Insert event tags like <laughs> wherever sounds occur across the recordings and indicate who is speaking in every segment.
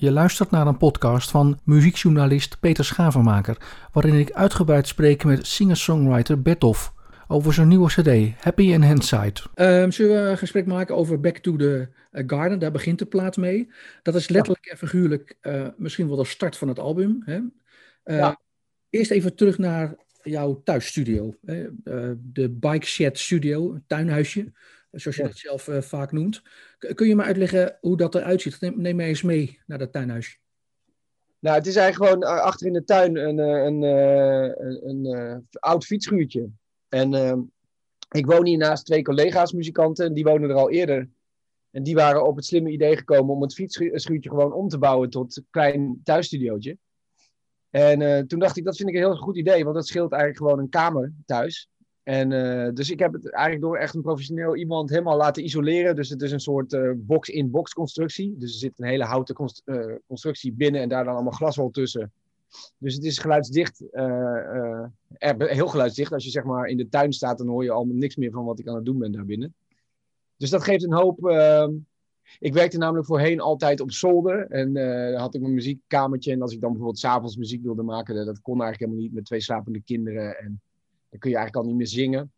Speaker 1: Je luistert naar een podcast van muziekjournalist Peter Schavenmaker, waarin ik uitgebreid spreek met singer-songwriter Bertolf over zijn nieuwe cd, Happy in Hindsight. Um, zullen we een gesprek maken over Back to the eh, Garden? Daar begint de plaat mee. Dat is letterlijk en figuurlijk uh, misschien wel de start van het album. Hè? Uh, ja. Eerst even terug naar jouw thuisstudio. Hè? de Bike Shed Studio, een tuinhuisje zoals je dat zelf uh, vaak noemt. Kun je me uitleggen hoe dat eruit ziet? Neem, neem mij eens mee naar dat tuinhuisje.
Speaker 2: Nou, het is eigenlijk gewoon eh, achter in de tuin een, eh, een, een, oud fietsschuurtje. En uh, ik woon hier naast twee collega's muzikanten, die wonen er al eerder. En die waren op het slimme idee gekomen om het fietsschuurtje gewoon om te bouwen tot een klein thuisstudiootje. En uh, toen dacht ik, dat vind ik een heel goed idee, want dat scheelt eigenlijk gewoon een kamer thuis. En uh, dus ik heb het eigenlijk door echt een professioneel iemand helemaal laten isoleren. Dus het is een soort uh, box-in-box constructie. Dus er zit een hele houten uh, constructie binnen en daar dan allemaal glaswol tussen. Dus het is geluidsdicht, heel geluidsdicht. Als je zeg maar in de tuin staat, dan hoor je al niks meer van wat ik aan het doen ben daarbinnen. Dus dat geeft een hoop. Ehm, ik werkte namelijk voorheen altijd op zolder. En dan had ik mijn muziekkamertje. En als ik dan bijvoorbeeld s'avonds muziek wilde maken, dat kon eigenlijk helemaal niet met twee slapende kinderen. En dan kun je eigenlijk al niet meer zingen.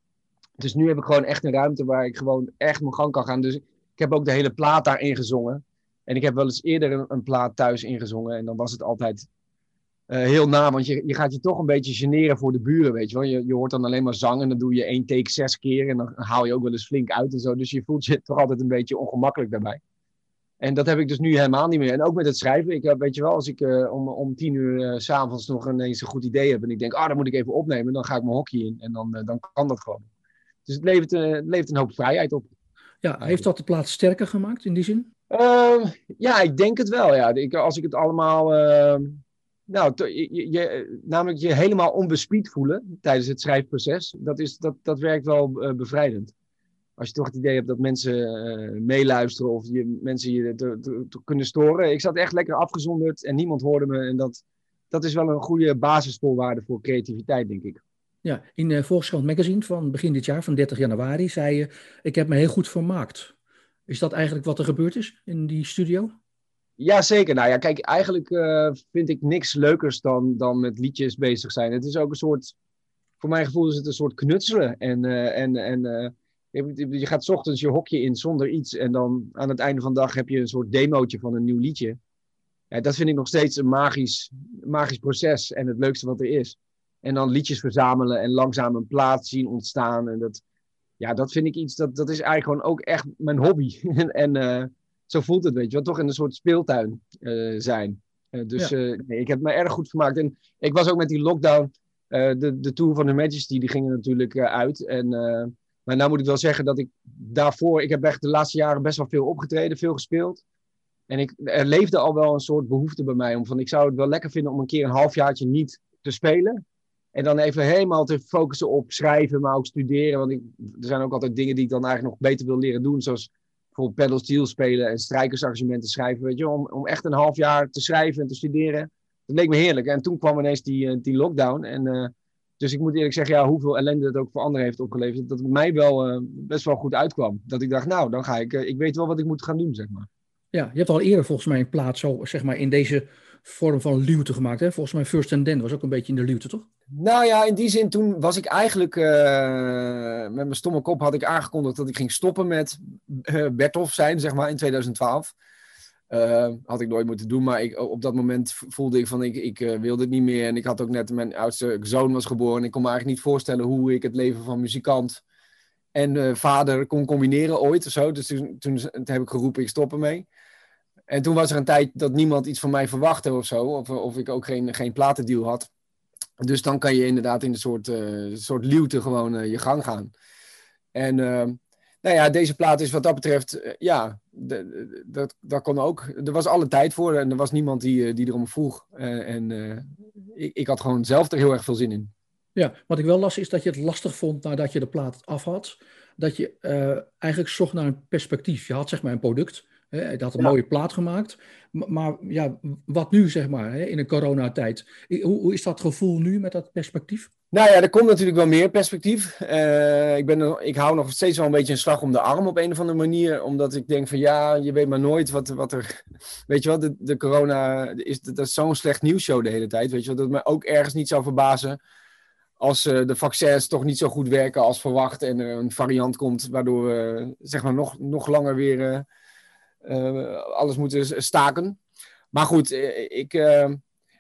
Speaker 2: Dus nu heb ik gewoon echt een ruimte waar ik gewoon echt mijn gang kan gaan. Dus ik heb ook de hele plaat daarin gezongen. En ik heb wel eens eerder een, plaat thuis ingezongen. En dan was het altijd uh, heel na. Want je, je gaat je toch een beetje generen voor de buren, weet je wel. Je, je hoort dan alleen maar zang en dan doe je één take zes keer. En dan haal je ook wel eens flink uit en zo. Dus je voelt je <laughs> toch altijd een beetje ongemakkelijk daarbij. En dat heb ik dus nu helemaal niet meer. En ook met het schrijven. Ik, weet je wel, als ik uh, om, om tien uur uh, s'avonds nog ineens een goed idee heb. En ik denk, ah, oh, dat moet ik even opnemen. Dan ga ik mijn hockey in. En dan, uh, dan kan dat gewoon. Dus het levert, het levert een hoop vrijheid op.
Speaker 1: Ja, heeft dat de plaats sterker gemaakt in die zin?
Speaker 2: Ehm, ja, ik denk het wel. Ja. Ik, als ik het allemaal. Ehm, nou, je, je, namelijk je helemaal onbespied voelen tijdens het schrijfproces. Dat, is, dat, dat werkt wel bevrijdend als je toch het idee hebt dat mensen uh, meeluisteren of je, mensen je te, te, te, kunnen storen. Ik zat echt lekker afgezonderd en niemand hoorde me. En dat, dat is wel een goede basisvoorwaarde voor creativiteit, denk ik.
Speaker 1: Ja, in uh, Volkskrant Magazine van begin dit jaar, van 30 januari, zei je: Ik heb me heel goed vermaakt. Is dat eigenlijk wat er gebeurd is in die studio?
Speaker 2: Ja, zeker. Nou ja, kijk, eigenlijk uh, vind ik niks leukers dan, dan met liedjes bezig zijn. Het is ook een soort, voor mijn gevoel is het een soort knutselen. En, uh, en, en je gaat ochtends je hokje in zonder iets. En dan aan het einde van de dag heb je een soort demootje van een nieuw liedje. Ja, dat vind ik nog steeds een magisch, magisch proces. En het leukste wat er is. En dan liedjes verzamelen en langzaam een plaats zien ontstaan. En dat, ja, dat vind ik iets, dat, dat is eigenlijk gewoon ook echt mijn hobby. <laughs> en en uh, zo voelt het, weet je wel. Toch in een soort speeltuin uh, zijn. Uh, dus ja. nee, ik heb me erg goed vermaakt. En ik was ook met die lockdown. de, de tour van de Majesty, die gingen natuurlijk uit. En maar nou moet ik wel zeggen dat ik daarvoor, ik heb echt de laatste jaren best wel veel opgetreden, veel gespeeld. En ik, er leefde al wel een soort behoefte bij mij om van, ik zou het wel lekker vinden om een keer een halfjaartje niet te spelen. En dan even helemaal te focussen op schrijven, maar ook studeren. Want ik, er zijn ook altijd dingen die ik dan eigenlijk nog beter wil leren doen. Zoals bijvoorbeeld pedal steel spelen en strijkersargumenten schrijven. Weet je, om, om echt een half jaar te schrijven en te studeren. Dat leek me heerlijk. En toen kwam ineens die, eh, die lockdown. En uh, dus ik moet eerlijk zeggen, ja, hoeveel ellende het ook voor anderen heeft opgeleverd, dat het mij wel uh, best wel goed uitkwam. Dat ik dacht, nou, dan ga ik, uh, ik weet wel wat ik moet gaan doen, zeg maar.
Speaker 1: Ja, je hebt al eerder volgens mij een plaats zo, zeg maar, in deze vorm van luwte gemaakt. Hè? Volgens mij First and Den was ook een beetje in de luwte, toch?
Speaker 2: Nou ja, in die zin, toen was ik eigenlijk, uh, met mijn stomme kop had ik aangekondigd dat ik ging stoppen met Bertolf zijn, zeg maar, in 2012. Uh, had ik nooit moeten doen, maar ik, op dat moment voelde ik van ik, ik uh, wilde het niet meer. En ik had ook net, mijn oudste zoon was geboren. Ik kon me eigenlijk niet voorstellen hoe ik het leven van muzikant en uh, vader kon combineren ooit of zo. Dus toen, toen, heb ik geroepen, ik stop ermee. En toen was er een tijd dat niemand iets van mij verwachtte of zo. Of, of ik ook geen, geen platendeal had. Dus dan kan je inderdaad in een soort, soort luwte gewoon je gang gaan. En nou ja, deze plaat is wat dat betreft, uh, dat, dat kon ook. Er was alle tijd voor en er was niemand die, uh, die erom vroeg. Uh, en ik, ik had gewoon zelf er heel erg veel zin in.
Speaker 1: Ja, wat ik wel las is dat je het lastig vond nadat je de plaat af had. Dat je eigenlijk zocht naar een perspectief. Je had zeg maar een product, Hij had een mooie plaat gemaakt. Maar, ja, wat nu, zeg maar, in een coronatijd? Hoe, hoe is dat gevoel nu met dat perspectief?
Speaker 2: Nou ja, er komt natuurlijk wel meer perspectief. Uh, ik, ben, ik hou nog steeds wel een beetje een slag om de arm op een of andere manier. Omdat ik denk van ja, je weet maar nooit wat, wat er... Weet je wel, de, de corona is, dat is zo'n slecht nieuwsshow de hele tijd. Weet je wel, dat me ook ergens niet zou verbazen als uh, de vaccins toch niet zo goed werken als verwacht. En er een variant komt waardoor we zeg maar nog, nog langer weer uh, alles moeten staken. Maar goed, ik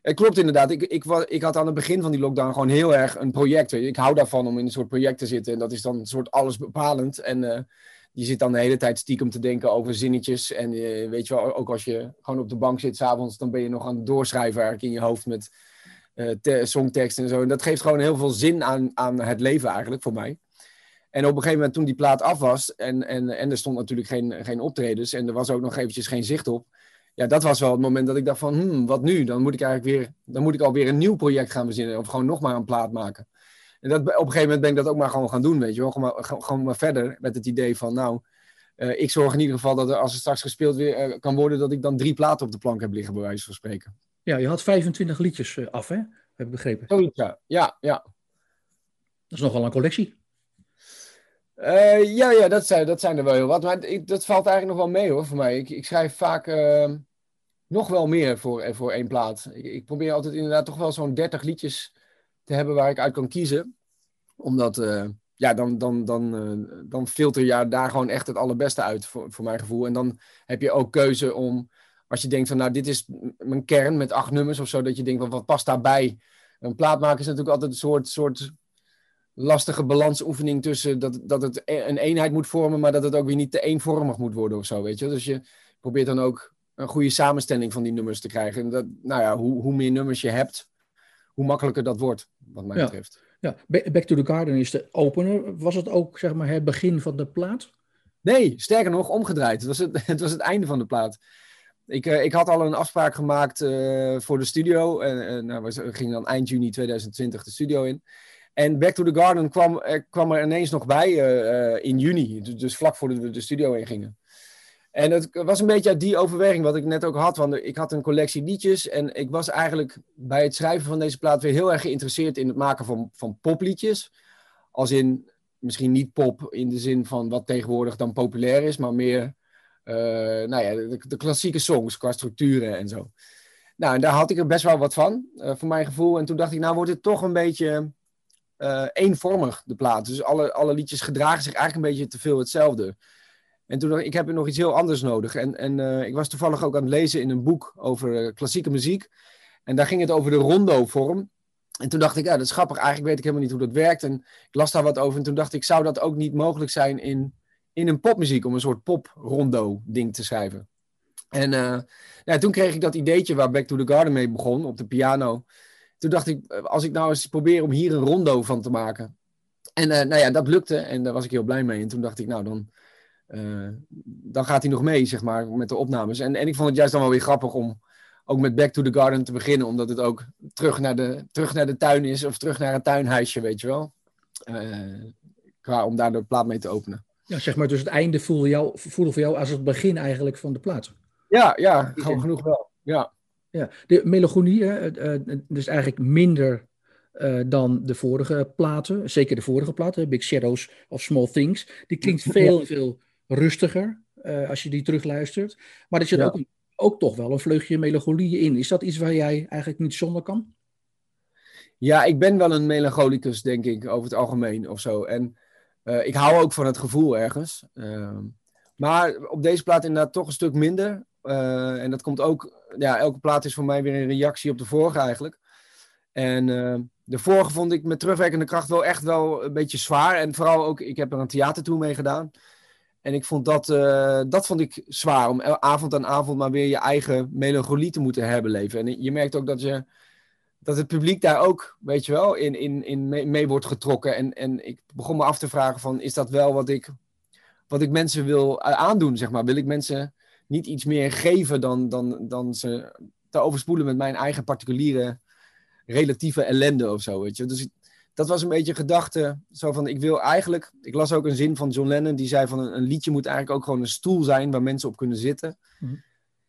Speaker 2: het klopt inderdaad. Ik, ik, ik had aan het begin van die lockdown gewoon heel erg een project. Ik hou daarvan om in een soort project te zitten. En dat is dan een soort alles bepalend. En je zit dan de hele tijd stiekem te denken over zinnetjes. En weet je wel, ook als je gewoon op de bank zit s'avonds, dan ben je nog aan het doorschrijven eigenlijk in je hoofd met uh, songteksten en zo. En dat geeft gewoon heel veel zin aan, aan het leven eigenlijk voor mij. En op een gegeven moment toen die plaat af was en, en, en er stond natuurlijk geen, geen optredens en er was ook nog eventjes geen zicht op ja, dat was wel het moment dat ik dacht van, hmm, wat nu? Dan moet ik eigenlijk weer, dan moet ik alweer een nieuw project gaan verzinnen. Of gewoon nog maar een plaat maken. En dat, op een gegeven moment ben ik dat ook maar gewoon gaan doen, weet je wel. Gewoon maar, gewoon maar verder met het idee van, nou, uh, ik zorg in ieder geval dat er, als er straks gespeeld weer, uh, kan worden, dat ik dan drie platen op de plank heb liggen, bij wijze van spreken.
Speaker 1: Ja, je had 25 liedjes uh, af, hè? Heb ik begrepen.
Speaker 2: Zoiets, ja. Ja, ja.
Speaker 1: Dat is nogal een collectie.
Speaker 2: Ja, ja dat, zijn, dat zijn er wel heel wat. Maar ik, dat valt eigenlijk nog wel mee hoor, voor mij. Ik, ik schrijf vaak nog wel meer voor, eh, voor één plaat. Ik, probeer altijd inderdaad toch wel zo'n 30 liedjes te hebben waar ik uit kan kiezen. Omdat, uh, ja, dan, dan, dan, dan filter je daar gewoon echt het allerbeste uit, voor, voor mijn gevoel. En dan heb je ook keuze om, als je denkt van, nou, dit is mijn kern met acht nummers of zo, dat je denkt van, wat past daarbij? Een plaat maken is natuurlijk altijd een soort, soort lastige balansoefening tussen dat, dat het e-, een eenheid moet vormen, maar dat het ook weer niet te eenvormig moet worden of zo, weet je. Dus je probeert dan ook een goede samenstelling van die nummers te krijgen. En dat, nou ja, hoe, hoe meer nummers je hebt, hoe makkelijker dat wordt, wat mij betreft.
Speaker 1: Ja, Back to the Garden is de opener. Was het ook zeg maar, het begin van de plaat?
Speaker 2: Nee, sterker nog, omgedraaid. Het was het, <laughs> het, was het einde van de plaat. Ik, uh, ik had al een afspraak gemaakt uh, voor de studio. En uh, nou, we gingen dan eind juni 2020 de studio in. En Back to the Garden kwam, kwam er ineens nog bij in juni. Dus, dus vlak voordat we de studio in gingen. En het was een beetje uit die overweging wat ik net ook had. Want ik had een collectie liedjes. En ik was eigenlijk bij het schrijven van deze plaat weer heel erg geïnteresseerd in het maken van, van popliedjes. Als in, misschien niet pop in de zin van wat tegenwoordig dan populair is. Maar meer, nou ja, de, klassieke songs qua structuren en zo. Nou, en daar had ik er best wel wat van, voor mijn gevoel. En toen dacht ik, nou wordt het toch een beetje uh, eenvormig, de plaat. Dus alle, alle liedjes gedragen zich eigenlijk een beetje te veel hetzelfde. En toen dacht ik, ik heb nog iets heel anders nodig. En, en uh, ik was toevallig ook aan het lezen in een boek over uh, klassieke muziek. En daar ging het over de rondo-vorm. En toen dacht ik, ja, dat is grappig. Eigenlijk weet ik helemaal niet hoe dat werkt. En ik las daar wat over. En toen dacht ik, zou dat ook niet mogelijk zijn in, in een popmuziek? Om een soort pop-rondo-ding te schrijven. En toen kreeg ik dat ideetje waar Back to the Garden mee begon, op de piano. Toen dacht ik, als ik nou eens probeer om hier een rondo van te maken. En nou ja, dat lukte. En daar was ik heel blij mee. En toen dacht ik, nou, dan uh, dan gaat hij nog mee, zeg maar, met de opnames. En, en ik vond het juist dan wel weer grappig om ook met Back to the Garden te beginnen, omdat het ook terug naar de, terug naar de tuin is, of terug naar een tuinhuisje, weet je wel. Uh, qua om daar de plaat mee te openen.
Speaker 1: Ja, zeg maar, dus het einde voelde, jou, voelde voor jou als het begin eigenlijk van de plaat.
Speaker 2: Ja, ja, gewoon genoeg wel. Ja.
Speaker 1: Ja, de melancholie, uh, dus eigenlijk minder uh, dan de vorige platen. Zeker de vorige platen, Big Shadows of Small Things. Die klinkt veel, veel rustiger uh, als je die terugluistert. Maar er zit ja. ook, ook toch wel een vleugje melancholie in. Is dat iets waar jij eigenlijk niet zonder kan?
Speaker 2: Ja, ik ben wel een melancholicus, denk ik, over het algemeen of zo. En uh, ik hou ook van het gevoel ergens. Uh, maar op deze plaat inderdaad toch een stuk minder. Uh, en dat komt ook, ja, elke plaat is voor mij weer een reactie op de vorige eigenlijk. En de vorige vond ik met terugwerkende kracht wel echt wel een beetje zwaar. En vooral ook, ik heb er een theatertour mee gedaan. En ik vond dat, uh, dat vond ik zwaar, om avond aan avond maar weer je eigen melancholie te moeten hebben leven. En je merkt ook dat, je, dat het publiek daar ook, weet je wel, in, in, in mee, mee, wordt getrokken. En, en ik begon me af te vragen van, is dat wel wat ik, wat ik mensen wil aandoen, zeg maar? Wil ik mensen niet iets meer geven dan, dan, dan ze te overspoelen met mijn eigen particuliere relatieve ellende of zo, weet je? Dus dat was een beetje gedachte. Zo van, ik wil eigenlijk. Ik las ook een zin van John Lennon. Die zei van een, een liedje moet eigenlijk ook gewoon een stoel zijn waar mensen op kunnen zitten.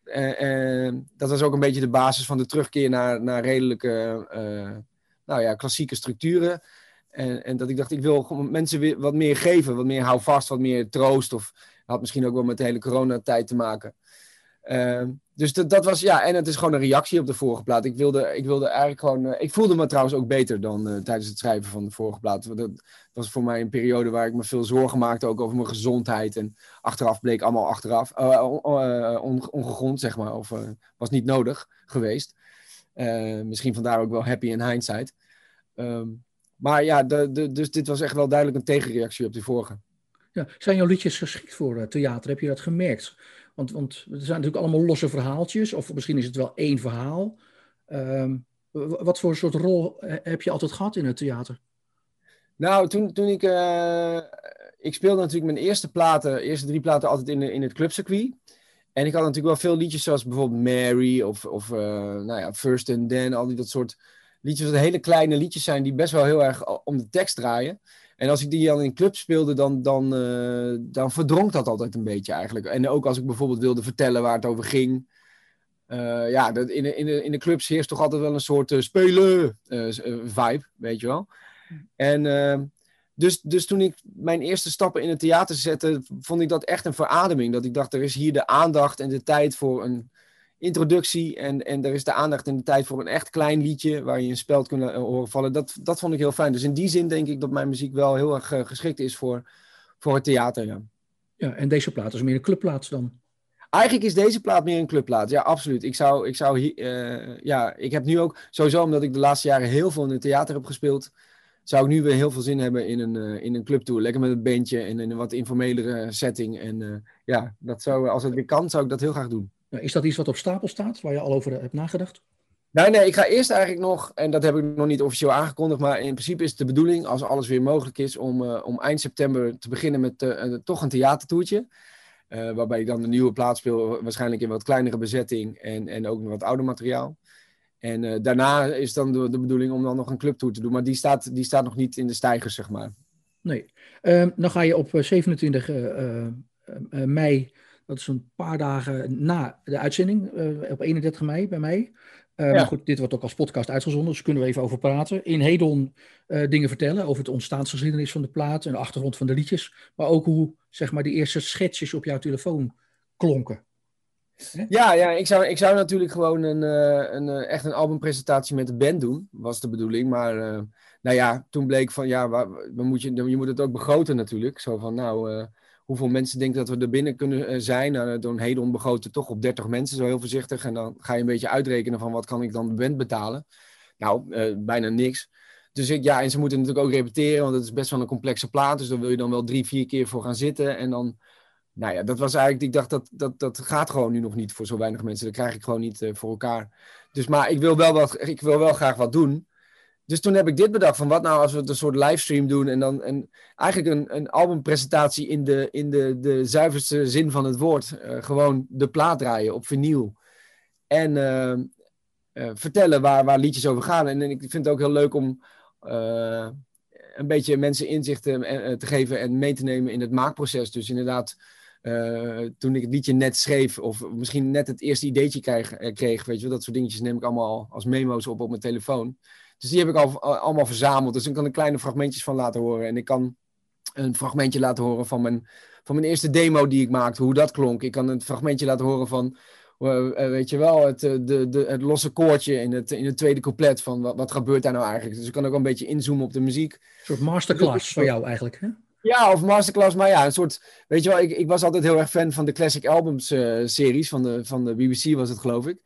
Speaker 2: Uh, dat was ook een beetje de basis van de terugkeer naar, naar redelijke, uh, nou ja, klassieke structuren. En, en, dat ik dacht, ik wil mensen weer wat meer geven, wat meer houvast, wat meer troost. Of had misschien ook wel met de hele coronatijd te maken. Uh, dus dat, was, ja, en het is gewoon een reactie op de vorige plaat. Ik wilde, ik wilde eigenlijk gewoon, uh, ik voelde me trouwens ook beter dan uh, tijdens het schrijven van de vorige plaat. Dat was voor mij een periode waar ik me veel zorgen maakte, ook over mijn gezondheid. En achteraf bleek allemaal achteraf, uh, on, ongegrond, zeg maar, of was niet nodig geweest. misschien vandaar ook wel happy in hindsight. Um, maar ja, dus dit was echt wel duidelijk een tegenreactie op die vorige.
Speaker 1: Ja, zijn jouw liedjes geschikt voor theater? Heb je dat gemerkt? Want, want er zijn natuurlijk allemaal losse verhaaltjes, of misschien is het wel één verhaal. Ehm, wat voor soort rol heb je altijd gehad in het theater?
Speaker 2: Nou, toen, toen ik. Uh, ik speelde natuurlijk mijn eerste platen, eerste drie platen altijd in, in het clubcircuit. En ik had natuurlijk wel veel liedjes zoals bijvoorbeeld Mary of, of nou ja, First and Then, al die dat soort liedjes. Dat hele kleine liedjes zijn die best wel heel erg om de tekst draaien. En als ik die dan in club speelde, dan, dan, uh, dan verdronk dat altijd een beetje eigenlijk. En ook als ik bijvoorbeeld wilde vertellen waar het over ging. Uh, ja, dat in, de, in, in de clubs heerst toch altijd wel een soort uh, spelen vibe, weet je wel. En dus, dus toen ik mijn eerste stappen in het theater zette, vond ik dat echt een verademing. Dat ik dacht, er is hier de aandacht en de tijd voor een introductie. En, en er is de aandacht en de tijd voor een echt klein liedje waar je een speld kunt eh, horen vallen. Dat, dat vond ik heel fijn. Dus in die zin denk ik dat mijn muziek wel heel erg uh, geschikt is voor, voor het theater. Ja.
Speaker 1: ja, en deze plaat is meer een clubplaats dan?
Speaker 2: Eigenlijk is deze plaat meer een clubplaat. Ja, absoluut. Ik zou, ik zou uh, ja, ik heb nu ook, sowieso omdat ik de laatste jaren heel veel in het theater heb gespeeld, zou ik nu weer heel veel zin hebben in een, uh, in een clubtour. Lekker met een bandje en in een wat informelere setting. En uh, ja, dat zou, als het weer kan, zou ik dat heel graag doen.
Speaker 1: Is dat iets wat op stapel staat, waar je al over hebt nagedacht?
Speaker 2: Nee, nee, ik ga eerst eigenlijk nog, en dat heb ik nog niet officieel aangekondigd, maar in principe is het de bedoeling, als alles weer mogelijk is, om, uh, om eind september te beginnen met uh, toch een theatertoertje. Uh, waarbij ik dan de nieuwe plaats speel, waarschijnlijk in wat kleinere bezetting en, en ook wat ouder materiaal. En daarna is dan de, de, bedoeling om dan nog een clubtour te doen, maar die staat, die staat nog niet in de stijgers, zeg maar.
Speaker 1: Nee. Ehm, dan ga je op 27 mei dat is een paar dagen na de uitzending, uh, op 31 mei bij mij. Uh, Maar goed, dit wordt ook als podcast uitgezonden, dus kunnen we even over praten. In Hedon uh, dingen vertellen over het ontstaansgeschiedenis van de plaat en de achtergrond van de liedjes. Maar ook hoe, zeg maar, die eerste schetsjes op jouw telefoon klonken.
Speaker 2: Ja, ja ik, zou, ik zou natuurlijk gewoon een, een, echt een albumpresentatie met de band doen, was de bedoeling. Maar nou ja, toen bleek van, ja, we moet je, je moet het ook begroten natuurlijk. Zo van, nou hoeveel mensen denken dat we er binnen kunnen eh, zijn. Nou, Don Hedon begroten toch op 30 mensen, zo heel voorzichtig. En dan ga je een beetje uitrekenen van wat kan ik dan de band betalen. Nou, uh, bijna niks. Dus ik, ja, en ze moeten natuurlijk ook repeteren, want het is best wel een complexe plaat. Dus daar wil je dan wel drie, vier keer voor gaan zitten. En dan, nou ja, dat was eigenlijk, ik dacht dat dat, dat gaat gewoon nu nog niet voor zo weinig mensen. Dat krijg ik gewoon niet uh, voor elkaar. Dus maar ik wil, wel wat, ik wil wel graag wat doen. Dus toen heb ik dit bedacht van wat nou als we een soort livestream doen en dan en eigenlijk een, een albumpresentatie in, de, in de, de zuiverste zin van het woord. Uh, gewoon de plaat draaien op vinyl. En uh, uh, vertellen waar, waar liedjes over gaan. En, en, ik vind het ook heel leuk om een beetje mensen inzicht te, geven en mee te nemen in het maakproces. Dus inderdaad, toen ik het liedje net schreef, of misschien net het eerste ideetje kreeg, kreeg weet je, dat soort dingetjes neem ik allemaal als memo's op op mijn telefoon. Dus die heb ik al, allemaal verzameld. Dus ik kan er kleine fragmentjes van laten horen. En ik kan een fragmentje laten horen van mijn, van mijn eerste demo die ik maakte, hoe dat klonk. Ik kan een fragmentje laten horen van, uh, weet je wel, het, uh, de, de, het losse koortje in het, in het tweede couplet. Van wat, wat gebeurt daar nou eigenlijk? Dus ik kan ook een beetje inzoomen op de muziek. Een
Speaker 1: soort masterclass voor jou eigenlijk, hè?
Speaker 2: Ja, of masterclass, maar ja, een soort, weet je wel, ik, ik was altijd heel erg fan van de Classic Albums uh, series, van de, van de BBC was het geloof ik.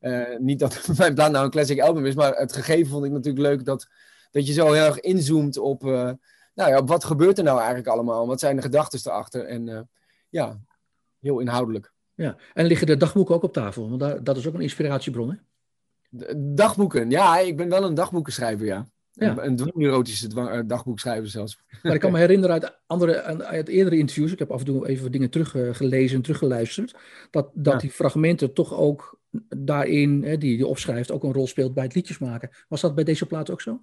Speaker 2: Uh, niet dat <laughs> mijn plan nou een Classic Album is, maar het gegeven vond ik natuurlijk leuk dat, dat je zo heel erg inzoomt op, uh, nou ja, op wat gebeurt er nou eigenlijk allemaal, wat zijn de gedachten erachter en ja, heel inhoudelijk.
Speaker 1: Ja, en liggen de dagboeken ook op tafel, want daar, dat is ook een inspiratiebron hè?
Speaker 2: De, dagboeken, ja, ik ben wel een dagboekenschrijver, ja. Ja. Een dwangneurotische eh, dagboek schrijven zelfs.
Speaker 1: Maar ik kan <laughs> me herinneren uit, andere, uit eerdere interviews, ik heb af en toe even dingen teruggelezen en teruggeluisterd, dat, dat die fragmenten toch ook daarin, hè, die je opschrijft, ook een rol speelt bij het liedjes maken. Was dat bij deze plaat ook zo?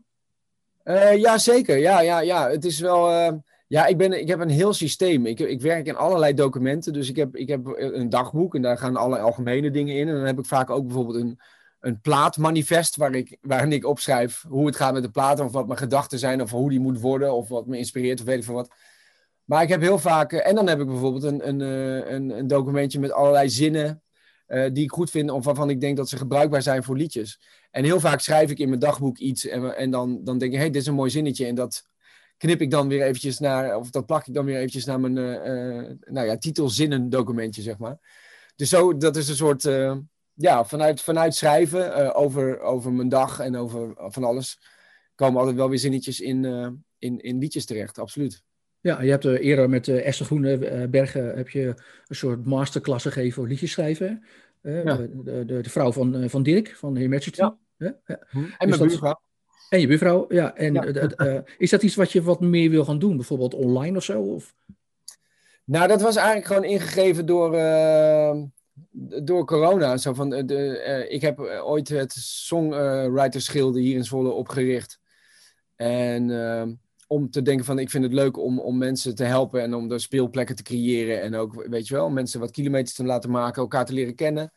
Speaker 2: Uh, ja, zeker. Ja, ja, ja. Het is wel. Uh, ja, ik, ben, ik heb een heel systeem. Ik, ik werk in allerlei documenten. Dus ik heb, ik heb een dagboek en daar gaan alle algemene dingen in. En dan heb ik vaak ook bijvoorbeeld een, een plaatmanifest waar ik, waarin ik opschrijf hoe het gaat met de plaat. Of wat mijn gedachten zijn, of hoe die moet worden, of wat me inspireert, of weet ik veel wat. Maar ik heb heel vaak. En dan heb ik bijvoorbeeld een, een, een, een documentje met allerlei zinnen uh, die ik goed vind of waarvan ik denk dat ze gebruikbaar zijn voor liedjes. En heel vaak schrijf ik in mijn dagboek iets en, en dan, dan denk ik, hé, hey, dit is een mooi zinnetje. En dat knip ik dan weer eventjes naar, of dat plak ik dan weer eventjes naar mijn nou ja, titelzinnen documentje, zeg maar. Dus zo, dat is een soort, ja, vanuit, vanuit schrijven over, over mijn dag en over van alles, komen altijd wel weer zinnetjes in, in, in liedjes terecht, absoluut.
Speaker 1: Ja, je hebt eerder met Esther Groenebergen heb je een soort masterclass gegeven voor liedjes schrijven. De, de, de, vrouw van, van Dirk, van Her Majesty. Ja.
Speaker 2: Ja. En mijn dus buurvrouw.
Speaker 1: En je buurvrouw, ja. En is dat iets wat je wat meer wil gaan doen? Bijvoorbeeld online of zo? Of?
Speaker 2: Nou, dat was eigenlijk gewoon ingegeven door, uh, door corona. Zo van, de, ik heb ooit het Songwritersgilde hier in Zwolle opgericht. En ehm, om te denken van, ik vind het leuk om, om mensen te helpen en om de speelplekken te creëren. En ook, weet je wel, mensen wat kilometers te laten maken, elkaar te leren kennen.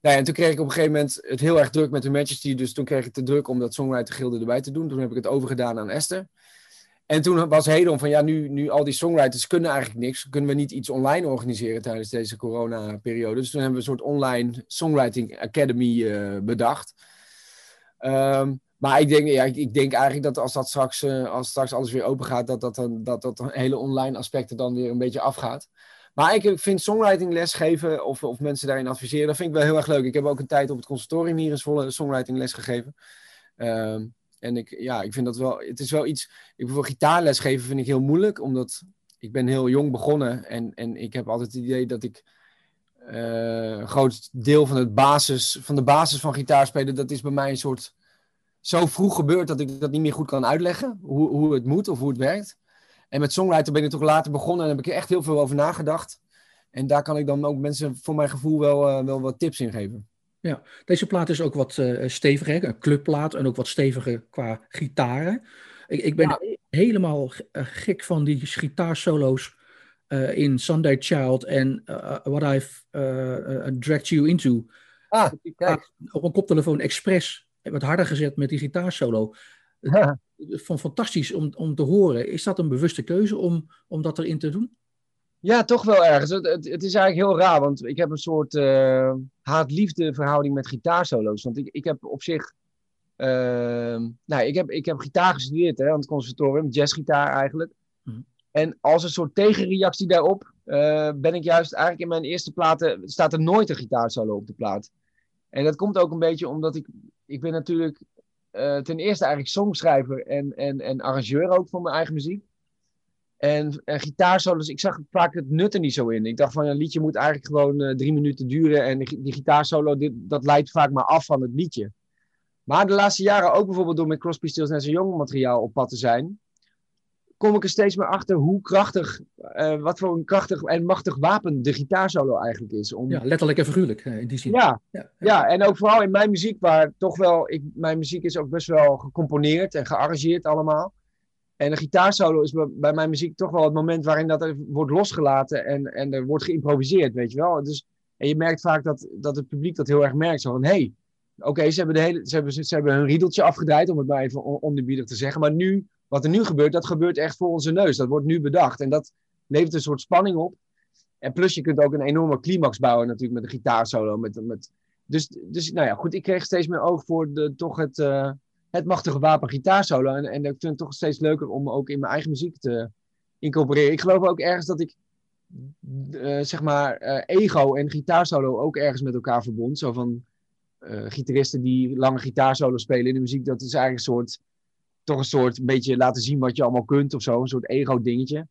Speaker 2: Nou ja, en toen kreeg ik op een gegeven moment het heel erg druk met de Majesty. Dus toen kreeg ik te druk om dat Songwriter erbij te doen. Toen heb ik het overgedaan aan Esther. En toen was Hedon van ja, nu, nu al die songwriters kunnen eigenlijk niks. Kunnen we niet iets online organiseren tijdens deze corona-periode? Dus toen hebben we een soort online Songwriting Academy uh, bedacht. Um, maar ik denk, ja, ik, denk eigenlijk dat als dat straks, uh, als straks alles weer open gaat, dat dat, dan, dat dat hele online aspecten dan weer een beetje afgaat. Maar ik vind songwriting lesgeven of, of mensen daarin adviseren, dat vind ik wel heel erg leuk. Ik heb ook een tijd op het conservatorium hier in Zwolle songwriting les gegeven. Um, en ik, ja, ik vind dat wel, het is wel iets, ik bijvoorbeeld gitaarles geven vind ik heel moeilijk, omdat ik ben heel jong begonnen en, en ik heb altijd het idee dat ik uh, een groot deel van, het basis, van de basis van gitaarspelen, dat is bij mij een soort zo vroeg gebeurd dat ik dat niet meer goed kan uitleggen, hoe, hoe het moet of hoe het werkt. En met songwriter ben ik toch later begonnen en heb ik er echt heel veel over nagedacht. En daar kan ik dan ook mensen voor mijn gevoel wel, uh, wel wat tips in geven.
Speaker 1: Ja, deze plaat is ook wat uh, steviger, een clubplaat en ook wat steviger qua gitaren. Ik, ik ben ja. helemaal eh, gek van die gitaarsolo's uh, in Sunday Child en What I've Dragged You Into.
Speaker 2: Ah.
Speaker 1: Op een koptelefoon expres wat harder gezet met die gitaarsolo. <laughs> Ja. Van fantastisch om, om te horen. Is dat een bewuste keuze om, om dat erin te doen?
Speaker 2: Ja, toch wel ergens. Het, het, het is eigenlijk heel raar, want ik heb een soort uh, haat-liefde verhouding met gitaarsolo's. Want ik, ik heb op zich. Uh, nou, ik heb, ik heb gitaar gestudeerd hè, aan het conservatorium, jazzgitaar eigenlijk. Mm. En als een soort tegenreactie daarop uh, ben ik juist eigenlijk in mijn eerste platen. staat er nooit een gitaarsolo op de plaat. En dat komt ook een beetje omdat ik. Ik ben natuurlijk uh, ten eerste eigenlijk songschrijver en, en, en arrangeur ook van mijn eigen muziek. En, en gitaarsolos, ik zag vaak het nut er niet zo in. Ik dacht van een liedje moet eigenlijk gewoon uh, drie minuten duren. En die, die gitaarsolo, dit, dat leidt vaak maar af van het liedje. Maar de laatste jaren ook bijvoorbeeld door met Crosby, Stills en Young materiaal op pad te zijn kom ik er steeds meer achter hoe krachtig, uh, wat voor een krachtig en machtig wapen de gitaarsolo eigenlijk is. Om...
Speaker 1: Ja, letterlijk en figuurlijk uh, in die zin.
Speaker 2: Ja, ja, ja. en ook vooral in mijn muziek, waar toch wel, ik, mijn muziek is ook best wel gecomponeerd en gearrangeerd allemaal. En de gitaarsolo is bij mijn muziek toch wel het moment waarin dat er wordt losgelaten en, en er wordt geïmproviseerd, weet je wel. Dus, en je merkt vaak dat, dat het publiek dat heel erg merkt. Zo van, hey, oké, ze, hebben de hele, ze, hebben, ze hebben hun riedeltje afgedraaid, om het maar even onderbiedig te zeggen. Maar nu wat er nu gebeurt, dat gebeurt echt voor onze neus. Dat wordt nu bedacht. En dat levert een soort spanning op. En plus, je kunt ook een enorme climax bouwen natuurlijk met een gitaarsolo. Met, met, dus, dus nou ja, goed, ik kreeg steeds meer oog voor de, toch het, uh, het machtige wapen gitaarsolo. En, en ik vind het toch steeds leuker om ook in mijn eigen muziek te incorporeren. Ik geloof ook ergens dat ik, uh, zeg maar, uh, ego en gitaarsolo ook ergens met elkaar verbond. Zo van gitaristen die lange gitaarsolo spelen in de muziek. Dat is eigenlijk een soort toch een soort beetje laten zien wat je allemaal kunt of zo. Een soort ego-dingetje.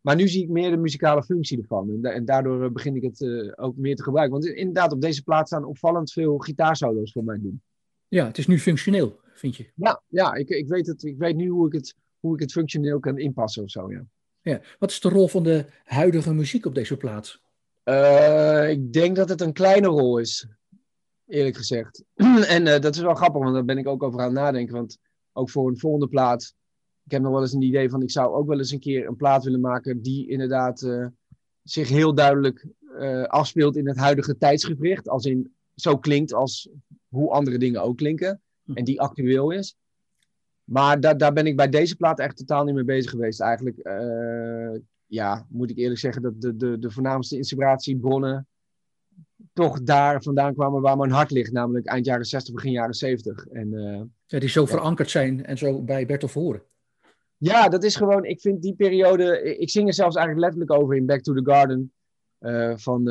Speaker 2: Maar nu zie ik meer de muzikale functie ervan. En, en daardoor eh, begin ik het ook meer te gebruiken. Want inderdaad, op deze plaats staan opvallend veel gitaarsolo's voor mij doen.
Speaker 1: Ja, het is nu functioneel, vind je?
Speaker 2: Ja, ja ik, ik, weet het, ik weet nu hoe ik, het, hoe ik het functioneel kan inpassen of zo, ja.
Speaker 1: ja. Wat is de rol van de huidige muziek op deze plaats?
Speaker 2: Uh, ik denk dat het een kleine rol is, eerlijk gezegd. <clears throat> en uh, dat is wel grappig, want daar ben ik ook over aan het nadenken. Want ook voor een volgende plaat ik heb nog wel eens een idee van, ik zou ook wel eens een keer een plaat willen maken die inderdaad zich heel duidelijk afspeelt in het huidige tijdsgevricht. Als in, zo klinkt als hoe andere dingen ook klinken. Hm. En die actueel is. Maar daar, daar ben ik bij deze plaat echt totaal niet mee bezig geweest. Eigenlijk, uh, ja, moet ik eerlijk zeggen dat de, de, de voornaamste inspiratiebronnen toch daar vandaan kwamen waar mijn hart ligt. Namelijk eind jaren 60, begin jaren 70. En, uh,
Speaker 1: ja, die zo verankerd zijn en zo bij Bertolt horen.
Speaker 2: Ja, dat is gewoon, ik vind die periode, ik zing er zelfs eigenlijk letterlijk over in Back to the Garden. Uh, van,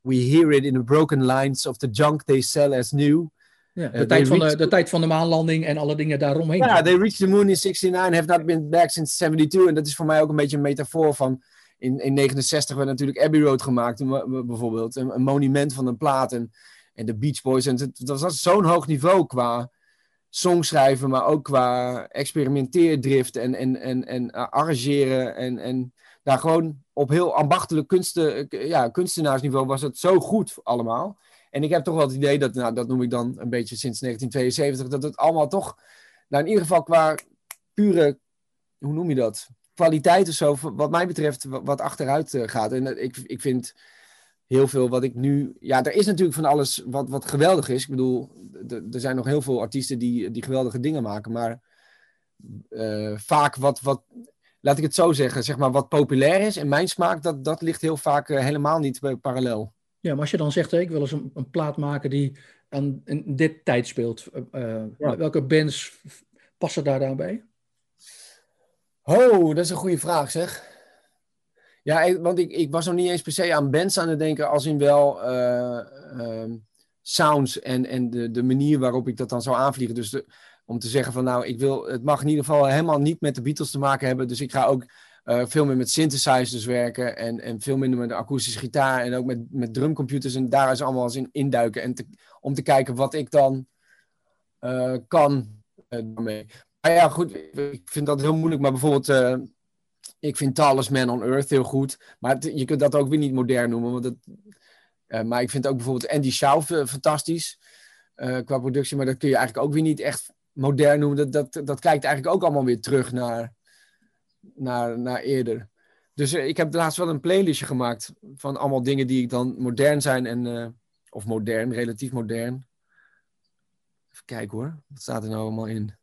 Speaker 2: we hear it in the broken lines of the junk they sell as new.
Speaker 1: Ja, de, tijd van de, de tijd van de maanlanding en alle dingen daaromheen.
Speaker 2: Ja, they reached the moon in 69, have not been back since 72. En dat is voor mij ook een beetje een metafoor van... In, in 69 werd natuurlijk Abbey Road gemaakt, bijvoorbeeld. Een, een monument van een plaat. En, en de Beach Boys. En het, dat was zo'n hoog niveau qua songschrijven, maar ook qua experimenteerdrift en, en, en, en arrangeren. En, en daar gewoon op heel ambachtelijk kunsten, ja, kunstenaarsniveau was het zo goed allemaal. En ik heb toch wel het idee dat, nou, dat noem ik dan een beetje sinds 1972, dat het allemaal toch, nou in ieder geval qua pure, hoe noem je dat? Kwaliteit of zo, wat mij betreft, wat achteruit eh, gaat. En ik, ik vind heel veel wat ik nu. Ja, er is natuurlijk van alles wat, wat geweldig is. Ik bedoel, er zijn nog heel veel artiesten die, die geweldige dingen maken. Maar uh, vaak wat, wat, laat ik het zo zeggen, zeg maar wat populair is in mijn smaak, dat, dat ligt heel vaak helemaal niet parallel.
Speaker 1: Ja, maar als je dan zegt, ik wil eens een, een plaat maken die aan in dit tijd speelt. Uh, Welke bands passen daar dan bij?
Speaker 2: Oh, dat is een goede vraag zeg. Ja, want ik, ik was nog niet eens per se aan bands aan het denken, als in wel uh, sounds en, en de, de manier waarop ik dat dan zou aanvliegen. Dus de, om te zeggen van nou, ik wil, het mag in ieder geval helemaal niet met de Beatles te maken hebben. Dus ik ga ook uh, veel meer met synthesizers werken en, en veel minder met de akoestische gitaar en ook met, met drumcomputers. En daar is allemaal eens in induiken en om te kijken wat ik dan uh, kan uh, daarmee. Ja, goed, ik vind dat heel moeilijk. Maar bijvoorbeeld, ik vind Tallest Man on Earth heel goed. Maar je kunt dat ook weer niet modern noemen. Want dat, maar ik vind ook bijvoorbeeld Andy Shaw fantastisch qua productie. Maar dat kun je eigenlijk ook weer niet echt modern noemen. Dat, dat, dat kijkt eigenlijk ook allemaal weer terug naar naar, eerder. Dus uh, ik heb laatst wel een playlistje gemaakt van allemaal dingen die ik dan modern zijn en, uh, of modern, relatief modern. Even kijken hoor, wat staat er nou allemaal in?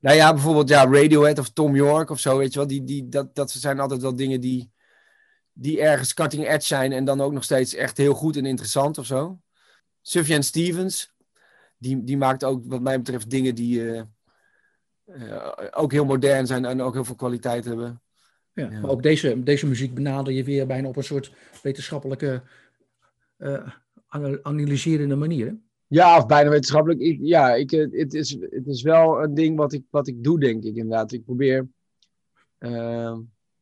Speaker 2: Nou ja, bijvoorbeeld ja, Radiohead of Tom York of zo, weet je wel. Die, die, dat, dat zijn altijd wel dingen die, die ergens cutting edge zijn en dan ook nog steeds echt heel goed en interessant of zo. Sufjan Stevens, die, die maakt ook wat mij betreft dingen die, uh, ook heel modern zijn en ook heel veel kwaliteit hebben.
Speaker 1: Ja, Maar ook deze, deze muziek benader je weer bijna op een soort wetenschappelijke uh, analyserende manier. Hè?
Speaker 2: Ja, of bijna wetenschappelijk. Ik, ja, ik, eh, het, is, het is wel een ding wat ik, wat ik doe, denk ik inderdaad. Ik probeer uh,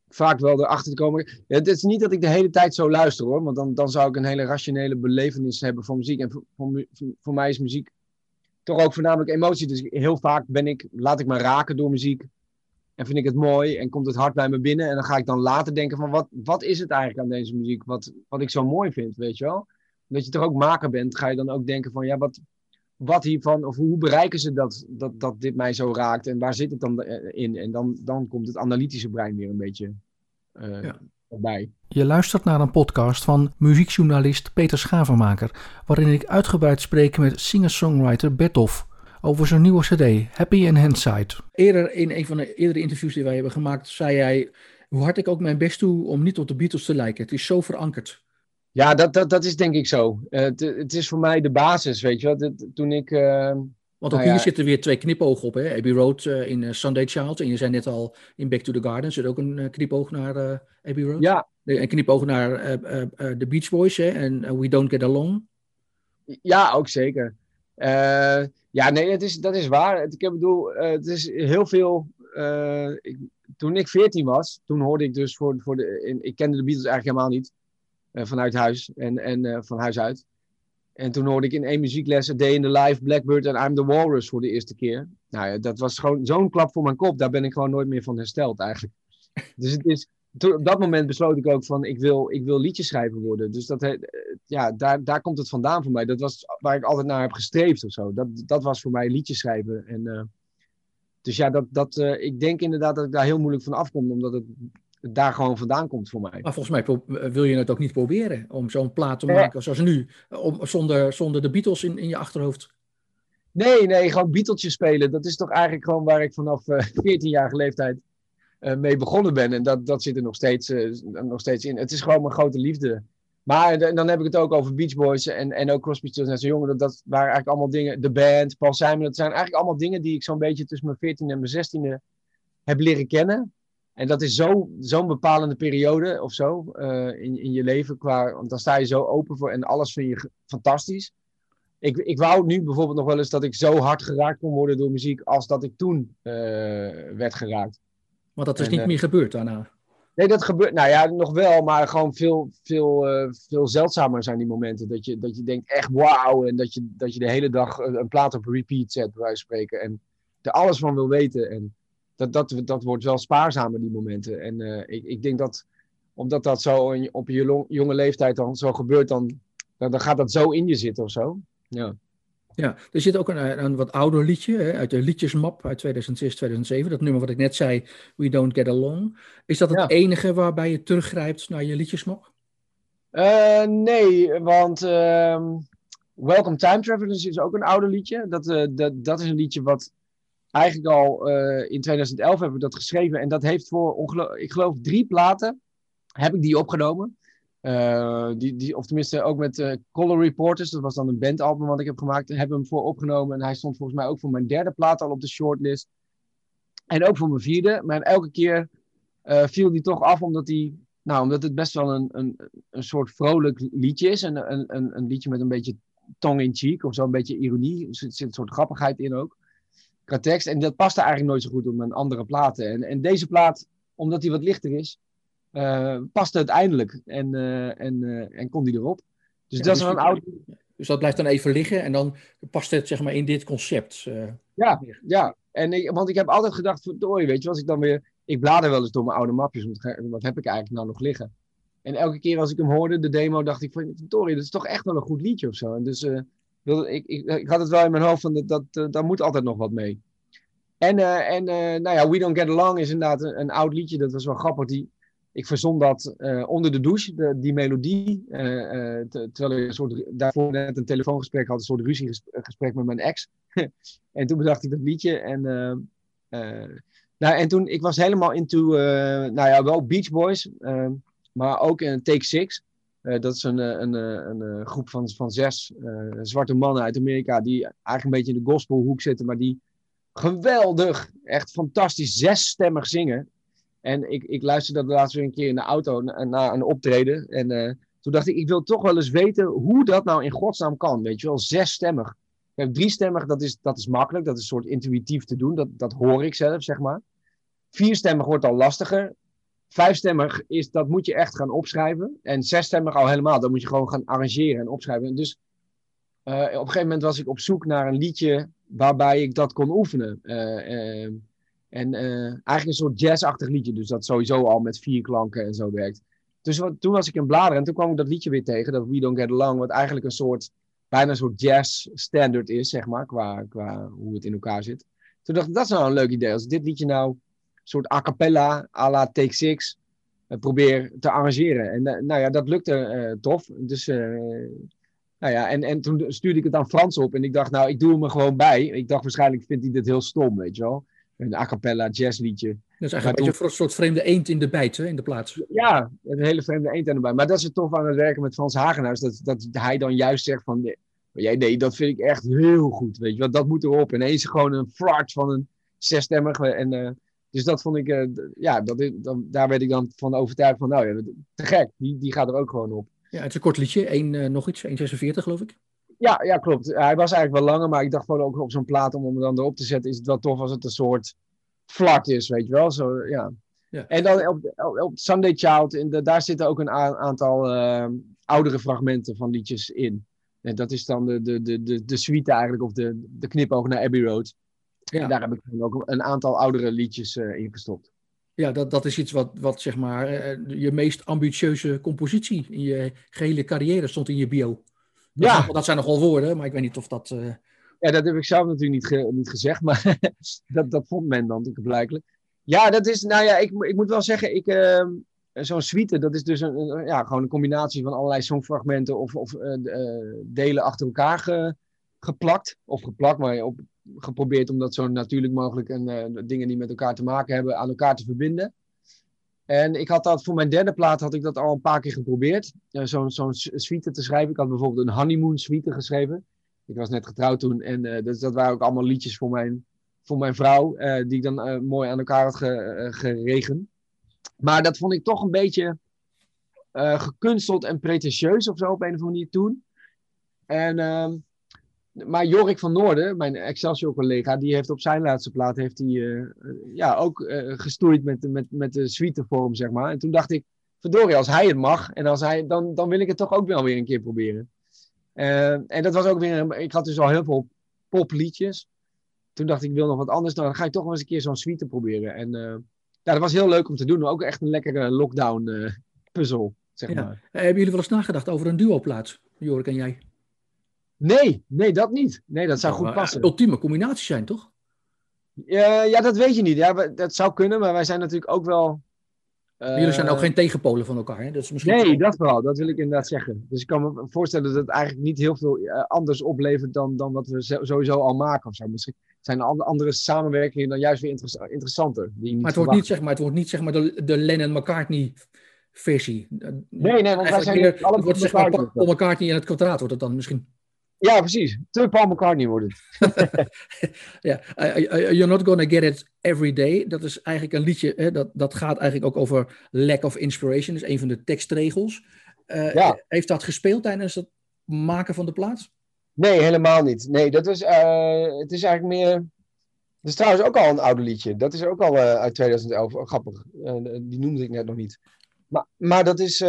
Speaker 2: vaak wel erachter te komen. Ja, het is niet dat ik de hele tijd zo luister hoor, want dan, dan zou ik een hele rationele belevenis hebben van muziek. En voor, voor, voor mij is muziek toch ook voornamelijk emotie. Dus heel vaak ben ik, laat ik me raken door muziek. En vind ik het mooi en komt het hard bij me binnen. En dan ga ik dan later denken van wat, wat is het eigenlijk aan deze muziek wat, wat ik zo mooi vind, weet je wel? Dat je toch ook maker bent, ga je dan ook denken van ja, wat, wat hiervan, of hoe bereiken ze dat, dat, dat dit mij zo raakt en waar zit het dan in? En dan, dan komt het analytische brein weer een beetje uh, ja.
Speaker 1: Je luistert naar een podcast van muziekjournalist Peter Schavenmaker, waarin ik uitgebreid spreek met singer-songwriter Bertolf over zijn nieuwe CD, Happy in Hindsight. Eerder in een van de eerdere interviews die wij hebben gemaakt, zei jij hoe hard ik ook mijn best doe om niet op de Beatles te lijken. Het is zo verankerd.
Speaker 2: Ja, dat, dat, dat is denk ik zo. Uh, het, het, is voor mij de basis, weet je wel. Toen ik... Uh,
Speaker 1: Want ook nou hier zitten weer twee knipogen op, hè? Abbey Road uh, in Sunday Child. En je zei net al, in Back to the Garden zit ook een knipoog naar Abbey Road.
Speaker 2: Ja.
Speaker 1: Een knipoog naar de Beach Boys hè? en We Don't Get Along.
Speaker 2: Ja, ook zeker. ja, nee, het is, dat is waar. Ik bedoel, het is heel veel... Ik, toen ik 14 was, toen hoorde ik dus voor, voor de... In, ik kende de Beatles eigenlijk helemaal niet. Uh, vanuit huis en, en uh, van huis uit. En toen hoorde ik in één muziekles Day in the Life, Blackbird en I'm the Walrus voor de eerste keer. Nou ja, dat was gewoon zo'n klap voor mijn kop. Daar ben ik gewoon nooit meer van hersteld eigenlijk. <laughs> Dus het is, toen, op dat moment besloot ik ook van ik wil, ik wil liedjeschrijver worden. Dus dat, uh, ja, daar, daar komt het vandaan voor mij. Dat was waar ik altijd naar heb gestreefd of zo. Dat, dat was voor mij liedjeschrijven. En dus ja, dat, dat, ik denk inderdaad dat ik daar heel moeilijk van afkom, omdat het daar gewoon vandaan komt voor mij.
Speaker 1: Maar volgens mij wil je het ook niet proberen om zo'n plaat te maken zoals nu, om, zonder, zonder de Beatles in, in je achterhoofd.
Speaker 2: Nee, nee, gewoon Beatlesjes spelen. Dat is toch eigenlijk gewoon waar ik vanaf <laughs> uh, 14-jarige leeftijd uh, mee begonnen ben. En dat, dat zit er nog steeds, uh, nog steeds in. Het is gewoon mijn grote liefde. Maar dan heb ik het ook over Beach Boys en, en ook Crosby, Stills en zijn jongen. Dat, dat waren eigenlijk allemaal dingen. De band, Paul Simon. Dat zijn eigenlijk allemaal dingen die ik zo'n beetje tussen mijn 14 en mijn 16e heb leren kennen. En dat is zo'n zo bepalende periode of zo uh, in, in je leven. Qua, want dan sta je zo open voor en alles vind je fantastisch. Ik, ik wou nu bijvoorbeeld nog wel eens dat ik zo hard geraakt kon worden door muziek als dat ik toen uh, werd geraakt.
Speaker 1: Maar dat is en, niet uh, meer gebeurd daarna?
Speaker 2: Nee, dat gebeurt. Nou ja, nog wel, maar gewoon veel, veel, veel zeldzamer zijn die momenten. Dat je, dat je denkt echt wauw. En dat je, dat je de hele dag een plaat op repeat zet, bij wijze van spreken. En er alles van wil weten. En dat, dat, dat wordt wel spaarzamer, die momenten. En uh, ik, ik denk dat, omdat dat zo in, op je long, jonge leeftijd dan zo gebeurt, dan, dan, dan, gaat dat zo in je zitten of zo. Ja.
Speaker 1: Ja, er zit ook een, een wat ouder liedje hè, uit de liedjesmap uit 2006, 2007. Dat nummer wat ik net zei, We Don't Get Along. Is dat het ja. enige waarbij je teruggrijpt naar je liedjesmap?
Speaker 2: Uh, nee, want uh, Welcome Time Travelers is ook een ouder liedje. Dat, uh, dat, dat is een liedje wat eigenlijk al uh, in 2011 hebben we dat geschreven. En dat heeft voor, ik geloof, drie platen heb ik die opgenomen. Uh, die, die, of tenminste ook met uh, Color Reporters. Dat was dan een bandalbum wat ik heb gemaakt. We hem voor opgenomen. En hij stond volgens mij ook voor mijn derde plaat al op de shortlist. En ook voor mijn vierde. Maar elke keer viel die toch af omdat hij... Nou, omdat het best wel een, een, een soort vrolijk liedje is. En een, een, een liedje met een beetje tong in cheek. Of zo een beetje ironie. Er zit een soort grappigheid in ook qua tekst. En dat paste eigenlijk nooit zo goed op mijn andere platen. En, en deze plaat, omdat hij wat lichter is, uh, paste uiteindelijk. En, uh, en, uh, en kon die erop. Dus ja, dat dus is wel een oud...
Speaker 1: Dus dat blijft dan even liggen en dan past het zeg maar in dit concept.
Speaker 2: ja, ja. En ik, want ik heb altijd gedacht, verdorie, weet je, als ik dan weer... Ik blader wel eens door mijn oude mapjes, wat heb ik eigenlijk nou nog liggen? En elke keer als ik hem hoorde, de demo, dacht ik van, verdorie, dat is toch echt wel een goed liedje of zo. En dus ik, ik, ik, had het wel in mijn hoofd van dat, dat, uh, daar moet altijd nog wat mee. En, uh, en uh, nou ja, We Don't Get Along is inderdaad een, oud liedje. Dat was wel grappig. Die, ik verzon dat onder de douche, die melodie. Te, terwijl ik een soort, daarvoor net een telefoongesprek had, een soort ruziegesprek met mijn ex. <laughs> en toen bedacht ik dat liedje. En, nou, en toen, ik was helemaal into, nou ja, wel Beach Boys, maar ook in Take Six. Uh, dat is een, een, een, een, groep van, van zes zwarte mannen uit Amerika die eigenlijk een beetje in de gospelhoek zitten, maar die geweldig, echt fantastisch zesstemmig zingen. En ik, ik luisterde dat laatst weer een keer in de auto na, een optreden. En toen dacht ik, ik wil toch wel eens weten hoe dat nou in godsnaam kan. Weet je wel, zesstemmig. Kijk, driestemmig, dat is, dat is makkelijk. Dat is een soort intuïtief te doen. Dat, dat hoor ik zelf, zeg maar. Vierstemmig wordt al lastiger. Vijfstemmig is, dat moet je echt gaan opschrijven. En zesstemmig al helemaal, dat moet je gewoon gaan arrangeren en opschrijven. Dus uh, op een gegeven moment was ik op zoek naar een liedje waarbij ik dat kon oefenen. Uh, uh, en eigenlijk een soort jazzachtig liedje, dus dat sowieso al met vier klanken en zo werkt. Dus toen was ik in bladeren en toen kwam ik dat liedje weer tegen, dat We Don't Get Along, wat eigenlijk een soort, bijna een soort jazz standard is, zeg maar, qua, qua hoe het in elkaar zit. Toen dacht ik, dat is nou een leuk idee. Als dit liedje nou soort a cappella à la Take Six uh, probeer te arrangeren. En uh, nou ja, dat lukte uh, tof. Dus, nou ja, en, en toen stuurde ik het aan Frans op en ik dacht, nou, ik doe hem er gewoon bij. Ik dacht, waarschijnlijk vindt hij dit heel stom, weet je wel. Een a cappella jazzliedje. Dat
Speaker 1: is eigenlijk een, beetje een soort vreemde eend in de bijt, hè, in de plaats.
Speaker 2: Ja, een hele vreemde eend in de bijt. Maar dat is het tof aan het werken met Frans Hagenhuis, dat, dat hij dan juist zegt van, nee, nee, dat vind ik echt heel goed, weet je wel. Dat moet erop. En ineens gewoon een fart van een zesstemmige en... Dus dat vond ik, uh, ja, dat, dan, daar werd ik dan van overtuigd van, nou ja, te gek, die, die gaat er ook gewoon op.
Speaker 1: Ja, het is een kort liedje, één, uh, nog iets, 1,46 geloof ik.
Speaker 2: Ja, ja, klopt. Hij was eigenlijk wel langer, maar ik dacht gewoon ook op zo'n plaat om hem dan erop te zetten, is het wel tof als het een soort vlak is, weet je wel. Zo, ja. ja. En dan op, op Sunday Child, in de, daar zitten ook een aantal uh, oudere fragmenten van liedjes in. En dat is dan de, de, de, de, de suite eigenlijk, of de, de knipoog naar Abbey Road. Ja. En daar heb ik ook een aantal oudere liedjes uh, in gestopt.
Speaker 1: Ja, dat, dat is iets wat, wat zeg maar uh, je meest ambitieuze compositie in je gehele carrière stond in je bio. Dat, ja. dat zijn nogal woorden, maar ik weet niet of dat, uh,
Speaker 2: Ja, dat heb ik zelf natuurlijk niet, niet gezegd, maar <laughs> dat, dat vond men dan natuurlijk blijkelijk. Ja, dat is, nou ja, ik, ik moet wel zeggen, ik, uh, zo'n suite, dat is dus een, ja, gewoon een combinatie van allerlei songfragmenten of, of delen achter elkaar ge, geplakt. Of geplakt, maar op, geprobeerd om dat zo natuurlijk mogelijk en uh, dingen die met elkaar te maken hebben aan elkaar te verbinden. En ik had dat voor mijn derde plaat had ik dat al een paar keer geprobeerd. Uh, Zo'n zo'n suite te schrijven. Ik had bijvoorbeeld een honeymoon suite geschreven. Ik was net getrouwd toen en uh, dat waren ook allemaal liedjes voor mijn, voor mijn vrouw, die ik dan mooi aan elkaar had ge, geregen. Maar dat vond ik toch een beetje gekunsteld en pretentieus of zo op een of andere manier toen. En ehm, maar Jorik van Noorden, mijn Excelsior-collega, die heeft op zijn laatste plaat heeft hij, uh, ja, ook uh, gestoeid met, met, met de suitevorm, zeg maar. En toen dacht ik, verdorie, als hij het mag, en als hij, dan, dan wil ik het toch ook wel weer een keer proberen. Uh, en dat was ook weer, ik had dus al heel veel popliedjes. Toen dacht ik, ik wil nog wat anders, dan ga ik toch wel eens een keer zo'n suite proberen. En ja, dat was heel leuk om te doen. Ook echt een lekkere lockdown-puzzel, zeg ja. maar.
Speaker 1: Hebben jullie wel eens nagedacht over een duo-plaats, Jorik en jij?
Speaker 2: Nee, nee, dat niet. Nee, dat zou goed passen.
Speaker 1: Ultieme combinatie zijn, toch?
Speaker 2: Ja, ja, dat weet je niet. Ja, dat zou kunnen, maar wij zijn natuurlijk ook wel.
Speaker 1: Uh... Jullie zijn ook geen tegenpolen van elkaar, hè? Dat is misschien
Speaker 2: nee, dat wel. Dat wil ik inderdaad zeggen. Dus ik kan me voorstellen dat het eigenlijk niet heel veel uh, anders oplevert dan, dan wat we sowieso al maken. Of zo. Misschien zijn andere samenwerkingen dan juist weer inter interessanter. Die
Speaker 1: maar, het wordt niet, zeg maar het wordt niet zeg maar de, de Lennon-McCartney versie.
Speaker 2: Nee, nee, want wij zijn meer,
Speaker 1: het wordt zeg maar Paul McCartney in het kwadraat wordt het dan misschien.
Speaker 2: Ja, precies. Te Paul McCartney wordt
Speaker 1: het. <laughs> ja, You're Not Gonna Get It Every Day. Dat is eigenlijk een liedje, hè, dat, dat gaat eigenlijk ook over lack of inspiration. Dat is een van de tekstregels. Uh, ja. Heeft dat gespeeld tijdens het maken van de plaats?
Speaker 2: Nee, helemaal niet. Nee, dat was, uh, het is eigenlijk meer... Dat is trouwens ook al een oude liedje. Dat is ook al uh, uit 2011. Oh, grappig. die noemde ik net nog niet. Maar, maar dat is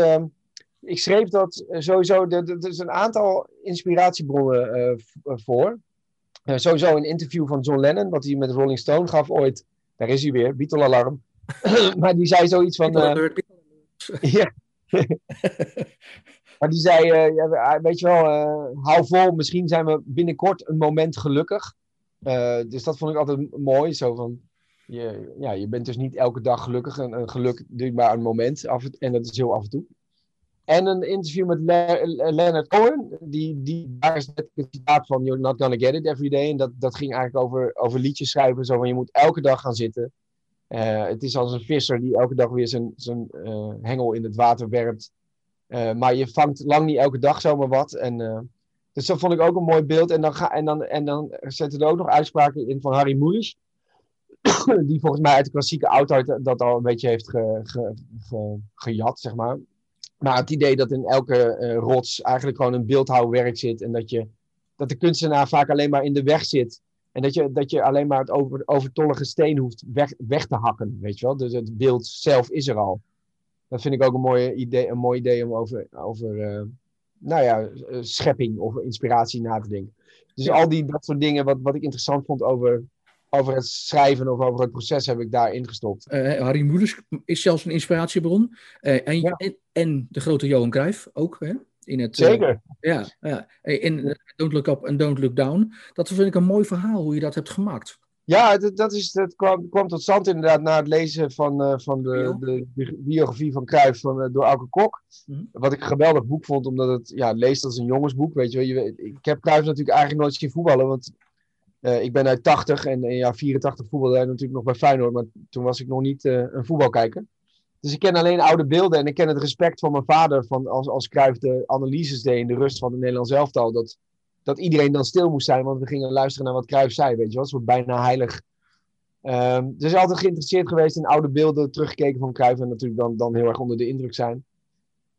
Speaker 2: ik schreef dat eh, sowieso, er is een aantal inspiratiebronnen uh, voor. Uh, sowieso een interview van John Lennon, wat hij met Rolling Stone gaf ooit. Daar is hij weer, Beatle Alarm. <laughs> maar die zei zoiets van... <laughs> ja. maar die zei, ja, weet je wel, hou vol, misschien zijn we binnenkort een moment gelukkig. dus dat vond ik altijd mooi, zo van... Je, ja, je bent dus niet elke dag gelukkig. Een, een geluk duurt maar een moment. Af en, en dat is heel af en toe. En een interview met Le Leonard Cohen. Die, die, daar is net het citaat van You're not gonna get it every day. En dat, dat ging eigenlijk over, over liedjes schrijven. Zo van je moet elke dag gaan zitten. Uh, het is als een visser die elke dag weer zijn, zijn uh, hengel in het water werpt. Uh, maar je vangt lang niet elke dag zomaar wat. En, dus dat vond ik ook een mooi beeld. En dan, ga, en dan, en dan zetten er ook nog uitspraken in van Harry Mulisch. <coughs> die volgens mij uit de klassieke oudheid dat al een beetje heeft ge, ge, gejat, zeg maar. Maar het idee dat in elke uh, rots eigenlijk gewoon een beeldhouwwerk zit. En dat, je, dat de kunstenaar vaak alleen maar in de weg zit. En dat je, dat je alleen maar het over, overtollige steen hoeft weg, weg te hakken. Weet je wel? Dus het beeld zelf is er al. Dat vind ik ook een, mooie idee, een mooi idee om over, over uh, nou ja, uh, schepping of inspiratie na te denken. Dus al die dat soort dingen wat, wat ik interessant vond over over het schrijven of over het proces heb ik daarin gestopt.
Speaker 1: Uh, Harry Mulisch is zelfs een inspiratiebron. Uh, en, ja. en, en, de grote Johan Cruijff ook. Hè? In het,
Speaker 2: eh, Zeker.
Speaker 1: Uh, ja, ja, in Don't Look Up and Don't Look Down. Dat vind ik een mooi verhaal hoe je dat hebt gemaakt.
Speaker 2: Ja, dat, dat, is, dat kwam, kwam tot stand inderdaad na het lezen van, van de, de, de, biografie van Cruijff van, door Auke Kok. Mm -hmm. Wat ik een geweldig boek vond, omdat het ja, leest als een jongensboek. Weet je, je, ik heb Cruijff natuurlijk eigenlijk nooit zien voetballen, want uh, ik ben uit 80 en in ja, 84 voetbalde natuurlijk nog bij Feyenoord, maar toen was ik nog niet uh, een voetbalkijker. Dus ik ken alleen oude beelden en ik ken het respect van mijn vader van als, als Cruijff de analyses deed in de rust van het Nederlands elftal. Dat, dat iedereen dan stil moest zijn, want we gingen luisteren naar wat Cruijff zei, weet je wel. Bijna heilig. Um, dus altijd geïnteresseerd geweest in oude beelden, teruggekeken van Cruijff en natuurlijk dan, dan heel erg onder de indruk zijn.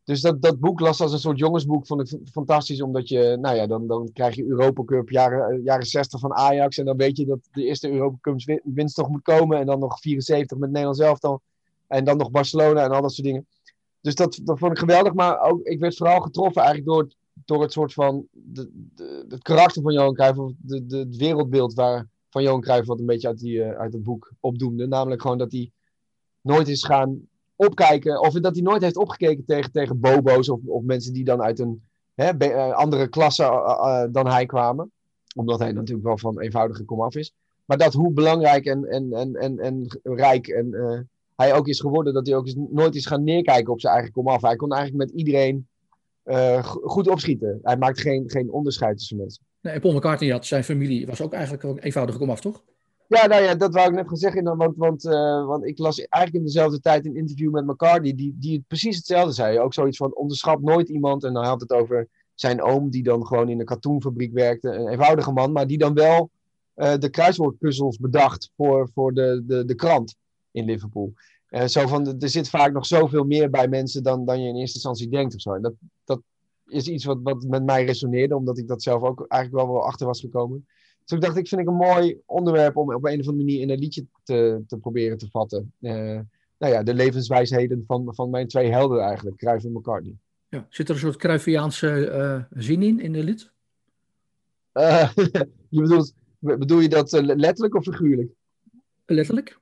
Speaker 2: Dus dat, dat boek las als een soort jongensboek, vond ik fantastisch. Omdat je, nou ja, dan, dan krijg je Europa Cup jaren, eh, jaren 60 van Ajax. En dan weet je dat de eerste Europa Cup winst toch moet komen. En dan nog 74 met Nederland zelf dan. En dan nog Barcelona en al dat soort dingen. Dus dat, dat vond ik geweldig. Maar ook, ik werd vooral getroffen eigenlijk door, door het soort van, de, de, het karakter van Johan Cruijff. Of de, de, het wereldbeeld waar, van Johan Cruijff wat een beetje uit, die, uh, uit het boek opdoemde. Namelijk gewoon dat hij nooit is gaan opkijken. Of dat hij nooit heeft opgekeken tegen, tegen bobo's of, of mensen die dan uit een hè, andere klasse uh, uh, dan hij kwamen. Omdat hij natuurlijk wel van eenvoudige komaf is. Maar dat hoe belangrijk en, en, en, en, en rijk en, hij ook is geworden, dat hij ook nooit is gaan neerkijken op zijn eigen komaf. Hij kon eigenlijk met iedereen goed opschieten. Hij maakt geen, geen onderscheid tussen mensen.
Speaker 1: Nee, Paul McCartney had zijn familie, was ook eigenlijk een eenvoudige komaf, toch?
Speaker 2: Ja, nou ja, dat wou ik net gaan zeggen. Want, want, uh, want ik las eigenlijk in dezelfde tijd een interview met McCartney, die, die precies hetzelfde zei. Ook zoiets van onderschat nooit iemand. En dan had het over zijn oom, die dan gewoon in een katoenfabriek werkte. Een eenvoudige man, maar die dan wel uh, de kruiswoordpuzzels bedacht voor, voor de, de, de krant in Liverpool. Uh, zo van, er zit vaak nog zoveel meer bij mensen dan, dan je in eerste instantie denkt of zo. Dat, dat is iets wat, wat met mij resoneerde, omdat ik dat zelf ook eigenlijk wel wel achter was gekomen. Dus ik dacht, ik vind ik een mooi onderwerp om op een of andere manier in een liedje te, te proberen te vatten. Uh, nou ja, de levenswijsheden van, van mijn twee helden eigenlijk, Cruijff en McCartney.
Speaker 1: Ja. Zit er een soort Cruyffiaanse uh, zin in, in de lied?
Speaker 2: Uh, <laughs> je bedoelt, bedoel je dat letterlijk of figuurlijk?
Speaker 1: Letterlijk?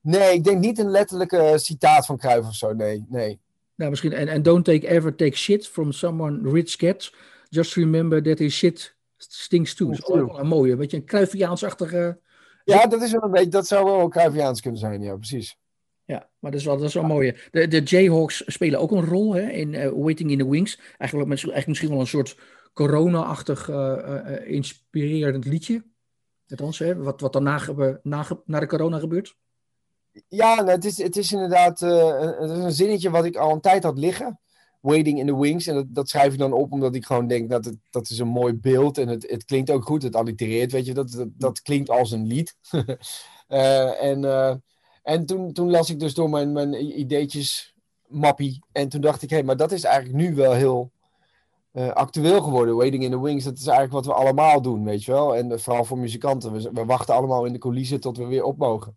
Speaker 2: Nee, ik denk niet een letterlijke citaat van Cruijff of zo, nee. nee.
Speaker 1: Nou, misschien, en, en don't take ever take shit from someone rich gets. Just remember that his shit stinks too. Dat is ook wel een mooie, een beetje een Cruyffiaans-achtige...
Speaker 2: Ja, dat, is wel een beetje, dat zou wel Cruyffiaans kunnen zijn, ja, precies.
Speaker 1: Ja, maar dat is wel, dat is wel mooi. De, de Jayhawks spelen ook een rol hè, in uh, Waiting in the Wings. Eigenlijk, eigenlijk misschien wel een soort corona-achtig uh, uh, inspirerend liedje. Althans, hè, wat, wat daarna na, na de corona gebeurt.
Speaker 2: Ja, nou, het, is, het is inderdaad het is een zinnetje wat ik al een tijd had liggen. Waiting in the Wings. En dat, schrijf ik dan op omdat ik gewoon denk dat het, dat is een mooi beeld. En het, het klinkt ook goed. Het allitereert, weet je. Dat, dat, klinkt als een lied. <laughs> en en toen, toen las ik dus door mijn, mijn ideetjes mappie. En toen dacht ik, hé, hey, maar dat is eigenlijk nu wel heel uh, actueel geworden. Waiting in the Wings, dat is eigenlijk wat we allemaal doen, weet je wel. En vooral voor muzikanten. We, we, wachten allemaal in de coulissen tot we weer op mogen.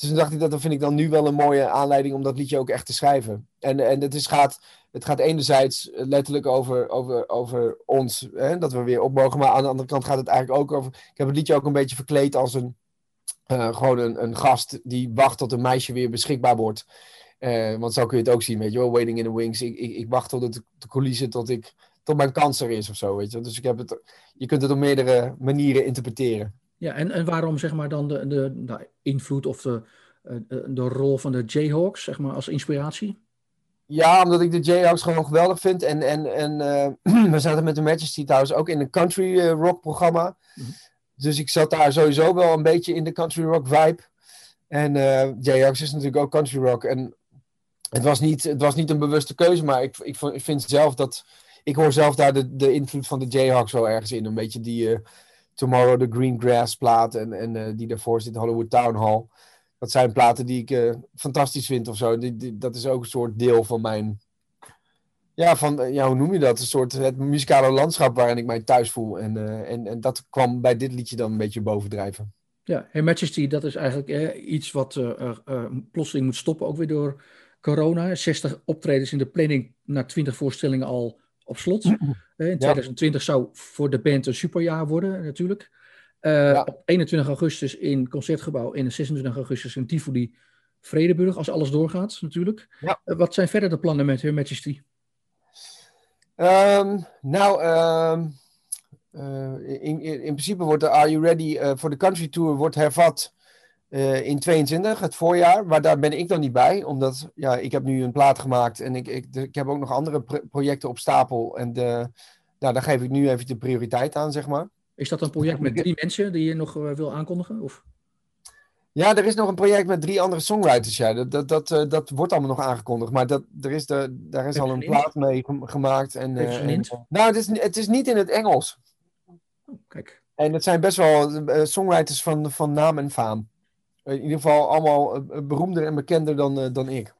Speaker 2: Dus toen dacht ik, dat vind ik dan nu wel een mooie aanleiding om dat liedje ook echt te schrijven. En, en het, is, gaat, het gaat enerzijds letterlijk over, over, over ons, hè, dat we weer op mogen. Maar aan de andere kant gaat het eigenlijk ook over... Ik heb het liedje ook een beetje verkleed als een uh, gewoon een, een, gast die wacht tot een meisje weer beschikbaar wordt. Uh, want zo kun je het ook zien, weet je wel. Waiting in the wings. Ik, ik, ik wacht tot het, de coulissen tot, ik, tot mijn kans er is of zo, weet je Dus ik heb het, je kunt het op meerdere manieren interpreteren.
Speaker 1: Ja, en, en waarom zeg maar dan de, de, invloed of de, eh, de, de rol van de Jayhawks, zeg maar, als inspiratie?
Speaker 2: Ja, omdat ik de Jayhawks gewoon geweldig vind. En, en, en uh, <clears throat> we zaten met de Majesty trouwens ook in een country rock programma. Mm -hmm. Dus ik zat daar sowieso wel een beetje in de country rock vibe. En uh, eh, J-Ax is natuurlijk ook country rock. En het was niet, het was niet een bewuste keuze, maar ik, ik, vind zelf dat... Ik hoor zelf daar de, de invloed van de Jayhawks wel ergens in. Een beetje die Tomorrow the Green Grass plaat en, en uh, die daarvoor zit, Hollywood Town Hall. Dat zijn platen die ik fantastisch vind of zo. Dat is ook een soort deel van mijn ja, van, eh, ja, hoe noem je dat? Een soort het muzikale landschap waarin ik mij thuis voel. En, en, en dat kwam bij dit liedje dan een beetje bovendrijven.
Speaker 1: Ja, Her Majesty, dat is eigenlijk eh, iets wat uh, plotseling moet stoppen, ook weer door corona. 60 optredens in de planning na 20 voorstellingen al op slot. in 2020 zou voor de band een superjaar worden, natuurlijk. Ja. Op 21 augustus in Concertgebouw en 26 augustus in Tivoli Vredeburg, als alles doorgaat, natuurlijk.
Speaker 2: Ja.
Speaker 1: wat zijn verder de plannen met Her Majesty?
Speaker 2: Um, nou, um, uh, in, in, principe wordt de Are You Ready voor de Country Tour wordt hervat uh, in 22, het voorjaar. Maar daar ben ik dan niet bij, omdat ja, ik heb nu een plaat gemaakt en ik, ik, ik heb ook nog andere projecten op stapel. En de, nou, daar geef ik nu even de prioriteit aan, zeg maar.
Speaker 1: Is dat een project met drie mensen die je nog wil aankondigen? Of?
Speaker 2: Ja, er is nog een project met drie andere songwriters. Ja. Dat, dat, dat, uh, dat wordt allemaal nog aangekondigd. Maar dat, er is de, daar is al een plaat mee gemaakt. En, uh, en, nou, het is, het is niet in het Engels.
Speaker 1: Oh, kijk.
Speaker 2: En het zijn best wel songwriters van, van naam en faam. In ieder geval allemaal beroemder en bekender dan, dan ik.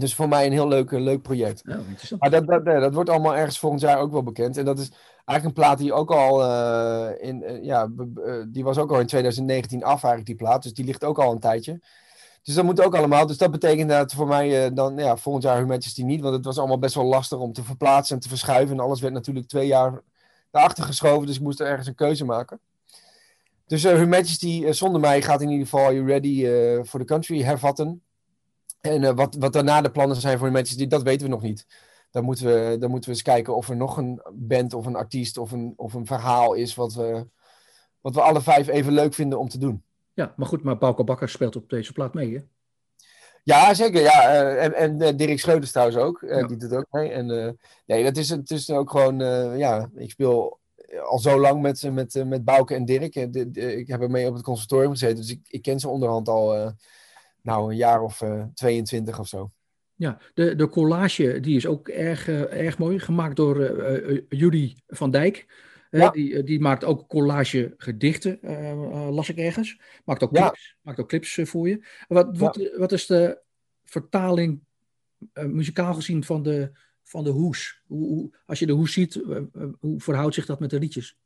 Speaker 2: Dus voor mij een heel leuk, leuk project.
Speaker 1: Ja,
Speaker 2: maar dat, dat, dat wordt allemaal ergens volgend jaar ook wel bekend. En dat is eigenlijk een plaat die ook al uh, in, uh, ja, uh, die was ook al in 2019 af eigenlijk die plaat. Dus die ligt ook al een tijdje. Dus dat moet ook allemaal. Dus dat betekent dat voor mij dan ja, volgend jaar Her die niet. Want het was allonder best wel lastig om te verplaatsen en te verschuiven. En alles werd natuurlijk twee jaar naar achter geschoven. Dus ik moest er ergens een keuze maken. Dus uh, Her Majesty zonder mij gaat in ieder geval Are You Ready for the Country hervatten. En wat, wat daarna de plannen zijn voor Her Majesty, dat weten we nog niet. dan moeten, we, dan moeten we eens kijken of er nog een band of een artiest of een, of een verhaal is wat we, wat we alle vijf even leuk vinden om te doen.
Speaker 1: Ja, maar goed, maar Bauke Bakker speelt op deze plaat mee, hè?
Speaker 2: Ja, zeker. Ja. En en uh, Dirk Schreuders trouwens ook. Uh, ja. Die doet ook mee. En nee, dat is, het is ook gewoon... ja, ik speel al zo lang met, met, met Bouke en Dirk. ik heb ermee op het conservatorium gezeten. Dus ik, ik ken ze onderhand al nou, een jaar of 22 of zo.
Speaker 1: Ja, de, de collage die is ook erg, erg mooi. Gemaakt door Judy van Dijk. Ja. Die, die, maakt ook collage gedichten, uh, uh, las ik ergens. Maakt ook clips, ja. maakt ook clips uh, voor je. Wat, wat, ja. wat is de vertaling, muzikaal gezien, van de, van de hoes? Hoe, hoe, als je de hoes ziet, hoe verhoudt zich dat met de liedjes?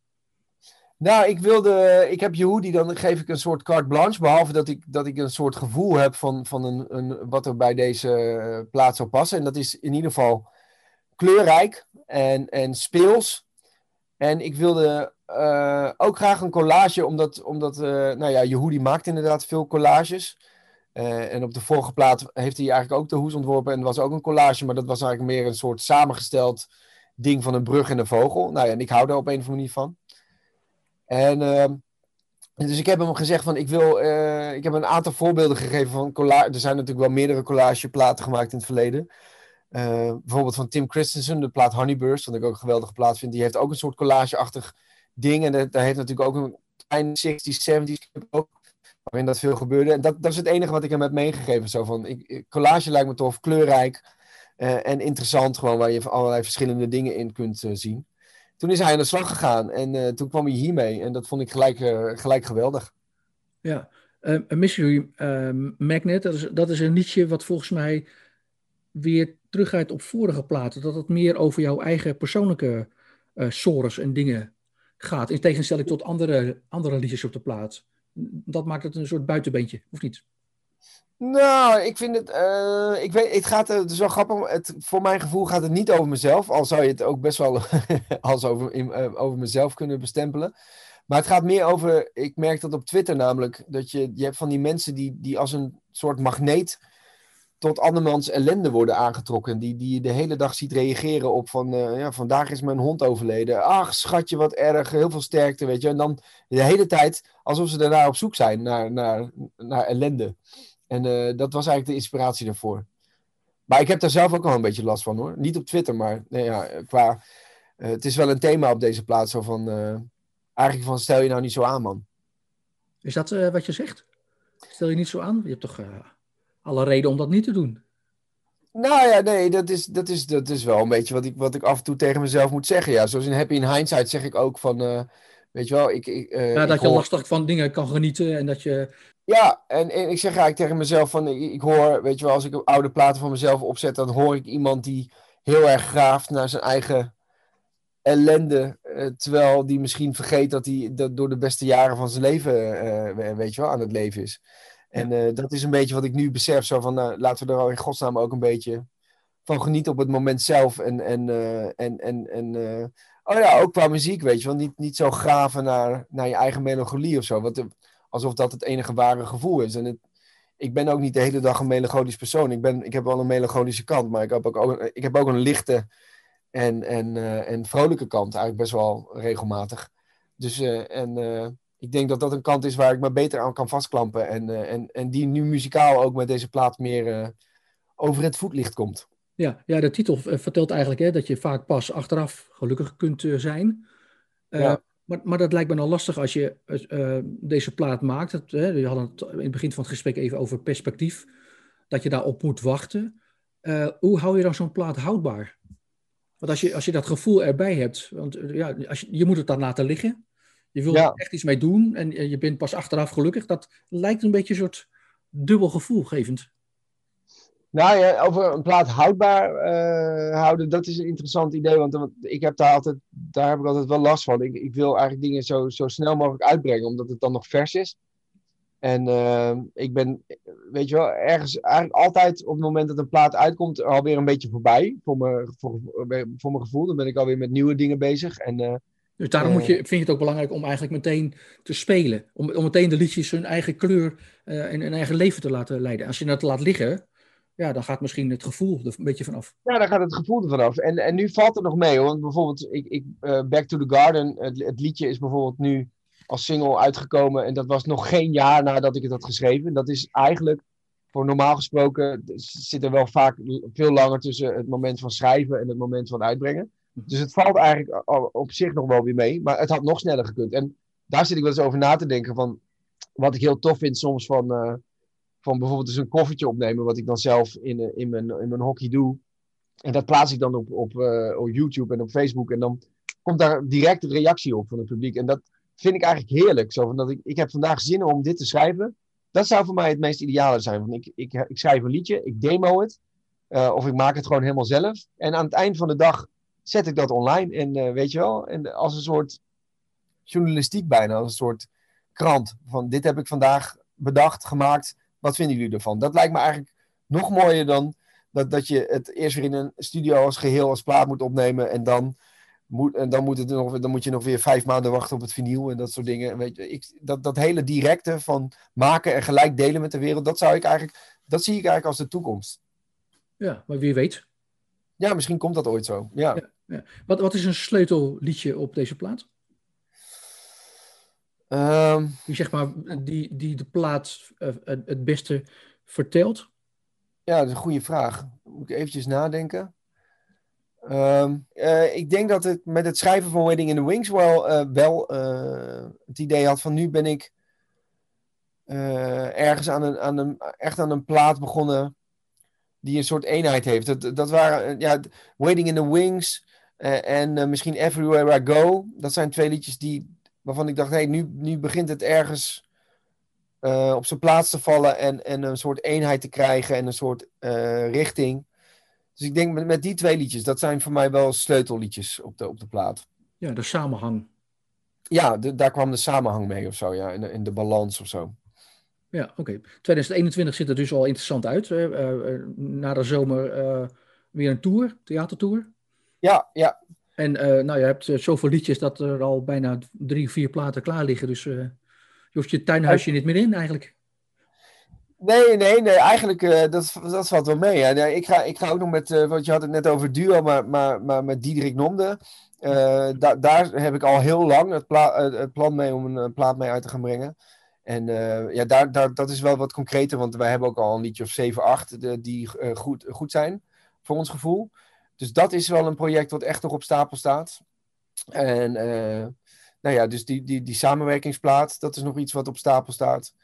Speaker 2: Nou, ik wilde, ik heb Yehudi, dan geef ik een soort carte blanche. Behalve dat ik, dat ik een soort gevoel heb van, van een, een, wat er bij deze plaats zou passen. En dat is in ieder geval kleurrijk en, en speels. En ik wilde ook graag een collage, omdat, omdat uh, nou ja, Yehudi maakt inderdaad veel collages. Uh, en op de vorige plaat heeft hij eigenlijk ook de hoes ontworpen en was ook een collage, maar dat was eigenlijk meer een soort samengesteld ding van een brug en een vogel. Nou ja, en ik hou daar op een of andere manier van. En ehm, dus ik heb hem gezegd van, ik wil, ik heb een aantal voorbeelden gegeven van collage. Er zijn natuurlijk wel meerdere collageplaten gemaakt in het verleden. Uh, bijvoorbeeld van Tim Christensen, de plaat Honeyburst, wat ik ook een geweldige plaat vind. Die heeft ook een soort collageachtig ding. En daar heeft natuurlijk ook een klein 60s, 70s ook, waarin dat veel gebeurde. En dat, dat is het enige wat ik hem heb meegegeven. Zo van, ik, collage lijkt me tof, kleurrijk uh, en interessant. Gewoon waar je allerlei verschillende dingen in kunt uh, zien. Toen is hij aan de slag gegaan en toen kwam hij hiermee. En dat vond ik gelijk, gelijk geweldig.
Speaker 1: Ja, Mystery Magnet, dat is, dat is een liedje wat volgens mij weer teruggaat op vorige platen, dat het meer over jouw eigen persoonlijke sores en dingen gaat, in tegenstelling tot andere, andere liedjes op de plaat. Dat maakt het een soort buitenbeentje, of niet?
Speaker 2: Nou, ik vind het. Uh, ik weet, het gaat. Het is wel grappig. Het, voor mijn gevoel gaat het niet over mezelf. Al zou je het ook best wel <laughs> als over, in, uh, over mezelf kunnen bestempelen. Maar het gaat meer over. Ik merk dat op Twitter namelijk. Dat je, je hebt van die mensen die, die als een soort magneet tot andermans ellende worden aangetrokken. Die, die je de hele dag ziet reageren op van, uh, ja, vandaag is mijn hond overleden. Ach, schatje, wat erg, heel veel sterkte, weet je. En dan de hele tijd alsof ze daarna op zoek zijn naar, naar, naar ellende. En uh, dat was eigenlijk de inspiratie daarvoor. Maar ik heb daar zelf ook al een beetje last van hoor. Niet op Twitter, maar nee, ja, qua... Het is wel een thema op deze plaats. Zo van, eigenlijk van, stel je nou niet zo aan, man.
Speaker 1: Is dat wat je zegt? Stel je niet zo aan? Je hebt toch alle reden om dat niet te doen.
Speaker 2: Nou ja, nee, dat is, dat is, dat is wel een beetje wat ik, wat ik af en toe tegen mezelf moet zeggen. Ja, zoals in Happy in Hindsight zeg ik ook van, uh, weet je wel, ik... ik uh,
Speaker 1: ja, dat
Speaker 2: ik
Speaker 1: je hoor... lastig van dingen kan genieten en dat je...
Speaker 2: Ja, en, en ik zeg eigenlijk tegen mezelf van, ik, ik, hoor, weet je wel, als ik oude platen van mezelf opzet, dan hoor ik iemand die heel erg graaft naar zijn eigen ellende, uh, terwijl die misschien vergeet dat hij dat door de beste jaren van zijn leven, weet je wel, aan het leven is. En uh, dat is een beetje wat ik nu besef. Zo van, nou, laten we er al in godsnaam ook een beetje van genieten op het moment zelf. En, en, uh, en, en, en uh, oh ja, ook qua muziek, weet je wel. Niet, niet zo graven naar, naar je eigen melancholie of zo. Want, alsof dat het enige ware gevoel is. En ik ben ook niet de hele dag een melancholisch persoon. Ik, ben, ik heb wel een melancholische kant, maar ik heb ook, ook, ik heb ook een lichte en, en, en vrolijke kant. Eigenlijk best wel regelmatig. Dus, en ik denk dat dat een kant is waar ik me beter aan kan vastklampen. En, uh, en, en die nu muzikaal ook met deze plaat meer uh, over het voetlicht komt.
Speaker 1: Ja, ja de titel vertelt eigenlijk hè, dat je vaak pas achteraf gelukkig kunt zijn. Ja. Maar, maar dat lijkt me nou lastig als je deze plaat maakt. Het, we hadden het in het begin van het gesprek even over perspectief. Dat je daarop moet wachten. hoe hou je dan zo'n plaat houdbaar? Want als je, als je dat gevoel erbij hebt, want ja, als je, je moet het dan laten liggen. Je wilt ja. er echt iets mee doen en je bent pas achteraf gelukkig. Dat lijkt een beetje een soort dubbel gevoelgevend.
Speaker 2: Nou ja, over een plaat houdbaar uh, houden, dat is een interessant idee. Want ik heb daar altijd, daar heb ik altijd wel last van. Ik, ik wil eigenlijk dingen zo, zo snel mogelijk uitbrengen, omdat het dan nog vers is. En uh, ik ben, weet je wel, ergens eigenlijk altijd op het moment dat een plaat uitkomt, alweer een beetje voorbij. Voor mijn, voor, voor mijn gevoel. Dan ben ik alweer met nieuwe dingen bezig. En uh,
Speaker 1: dus daarom moet je, vind je het ook belangrijk om eigenlijk meteen te spelen. Om, om meteen de liedjes hun eigen kleur uh, en hun eigen leven te laten leiden. Als je dat laat liggen, ja, dan gaat misschien het gevoel er een beetje vanaf.
Speaker 2: Ja, dan gaat het gevoel er vanaf. En, en nu valt het nog mee, want bijvoorbeeld, ik, ik, uh, Back to the Garden, het, het, liedje is bijvoorbeeld nu als single uitgekomen. En dat was nog geen jaar nadat ik het had geschreven. Dat is eigenlijk, voor normaal gesproken, zit er wel vaak veel langer tussen het moment van schrijven en het moment van uitbrengen. Dus het valt eigenlijk op zich nog wel weer mee, maar het had nog sneller gekund. En daar zit ik wel eens over na te denken van, wat ik heel tof vind soms van, uh, van bijvoorbeeld eens een koffertje opnemen, wat ik dan zelf in, uh, in, mijn, in mijn hockey doe. En dat plaats ik dan op, op, uh, op YouTube en op Facebook. En dan komt daar direct een reactie op van het publiek. En dat vind ik eigenlijk heerlijk. Zo van dat ik, ik heb vandaag zin om dit te schrijven. Dat zou voor mij het meest ideale zijn. Ik, ik, ik schrijf een liedje, ik demo het. of ik maak het gewoon helemaal zelf. En aan het eind van de dag zet ik dat online. En weet je wel, en als een soort journalistiek bijna, als een soort krant. Van dit heb ik vandaag bedacht, gemaakt. Wat vinden jullie ervan? Dat lijkt me eigenlijk nog mooier dan dat, dat je het eerst weer in een studio als geheel, als plaat moet opnemen. En dan moet, en dan moet, het nog, dan moet je nog weer vijf maanden wachten op het vinyl en dat soort dingen. Weet je, ik, dat, dat hele directe van maken en gelijk delen met de wereld, dat, zou ik eigenlijk, dat zie ik eigenlijk als de toekomst.
Speaker 1: Ja, maar wie weet.
Speaker 2: Ja, misschien komt dat ooit zo. Ja. ja,
Speaker 1: ja. Wat, wat is een sleutelliedje op deze plaat?
Speaker 2: Um,
Speaker 1: die, zeg maar, die, die de plaats uh, het beste vertelt?
Speaker 2: Ja, dat is een goede vraag. Moet ik eventjes nadenken. Um, uh, ik denk dat het met het schrijven van Wedding in the Wings wel, uh, wel het idee had van nu ben ik ergens aan een, aan een, echt aan een plaat begonnen die een soort eenheid heeft. Dat, dat waren ja, Waiting in the Wings en misschien Everywhere I Go. Dat zijn twee liedjes die, waarvan ik dacht, hey, nu, nu begint het ergens uh, op zijn plaats te vallen en, en een soort eenheid te krijgen en een soort richting. Dus ik denk met, met die twee liedjes, dat zijn voor mij wel sleutelliedjes op de, op de plaat.
Speaker 1: Ja, de samenhang.
Speaker 2: Ja, de, daar kwam de samenhang mee of zo, ja, in de, in de balans of zo.
Speaker 1: Ja, oké. Okay. 2021 ziet er dus al interessant uit. Uh, na de zomer weer een tour, theatertour.
Speaker 2: Ja, ja.
Speaker 1: En uh, nou, je hebt uh, zoveel liedjes dat er al bijna drie, vier platen klaar liggen. Dus uh, je hoeft je tuinhuisje niet meer in eigenlijk.
Speaker 2: Nee, nee, nee. Eigenlijk, dat, dat valt wel mee. Hè. Ik, ga, ik ga ook nog met, want je had het net over duo, maar, maar, maar met Diederik Nomde. Da, daar heb ik al heel lang het, pla het plan mee om een plaat mee uit te gaan brengen. En ja, daar, daar, dat is wel wat concreter, want wij hebben ook al een liedje of 7, 8 de, die goed, goed zijn, voor ons gevoel. Dus dat is wel een project wat echt nog op stapel staat. En uh, nou ja, dus die, die, die samenwerkingsplaat, dat is nog iets wat op stapel staat.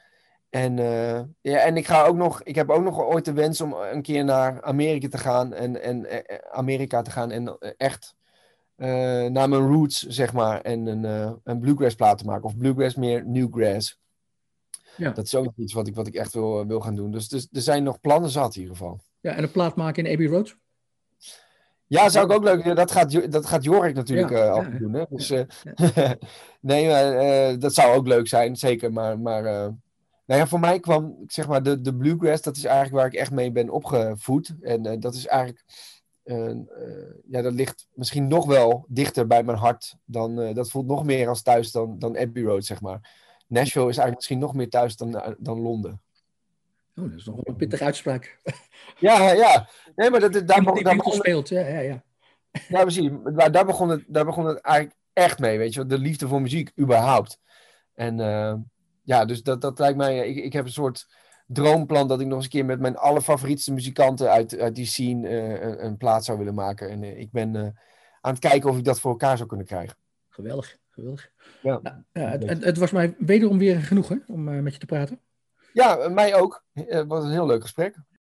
Speaker 2: En, uh, ja, en ik, ga ook nog, ik heb ook nog ooit de wens om een keer naar Amerika te gaan. En, en uh, Amerika te gaan en echt naar mijn roots, zeg maar. En een, een bluegrass plaat te maken. Of bluegrass meer newgrass. Ja. Dat is ook nog iets wat ik, wat ik echt wil, wil gaan doen. Dus, dus er zijn nog plannen zat in ieder geval.
Speaker 1: Ja, en een plaat maken in Abbey Road?
Speaker 2: Ja, zou ik ook leuk Dat gaat, dat gaat Jorik natuurlijk ja, uh, af doen. Hè? Dus, uh, <laughs> nee, uh, dat zou ook leuk zijn, zeker. Maar, maar nou ja, voor mij kwam zeg maar de, de bluegrass, dat is eigenlijk waar ik echt mee ben opgevoed. En dat is eigenlijk, ja, dat ligt misschien nog wel dichter bij mijn hart. Dan, dat voelt nog meer als thuis dan, dan Abbey Road, zeg maar. Nashville is eigenlijk misschien nog meer thuis dan, dan Londen.
Speaker 1: Oh, dat is nog een pittige uitspraak. <laughs>
Speaker 2: Ja, ja. Nee, maar dat, dat, daar,
Speaker 1: die daar begon speelt, ja, ja, ja.
Speaker 2: Ja, precies. Maar daar begon, het, daar begon het eigenlijk echt mee, weet je De liefde voor muziek, überhaupt. En uh, ja, dus dat, dat lijkt mij... Ik, ik heb een soort droomplan dat ik nog eens een keer met mijn allerfavorietste muzikanten uit, uit die scene uh, een, een plaat zou willen maken. En uh, ik ben aan het kijken of ik dat voor elkaar zou kunnen krijgen.
Speaker 1: Geweldig, geweldig. Ja. Nou, ja het, het, het, was mij wederom weer genoeg hè, om met je te praten.
Speaker 2: Ja, mij ook. Het was een heel leuk gesprek.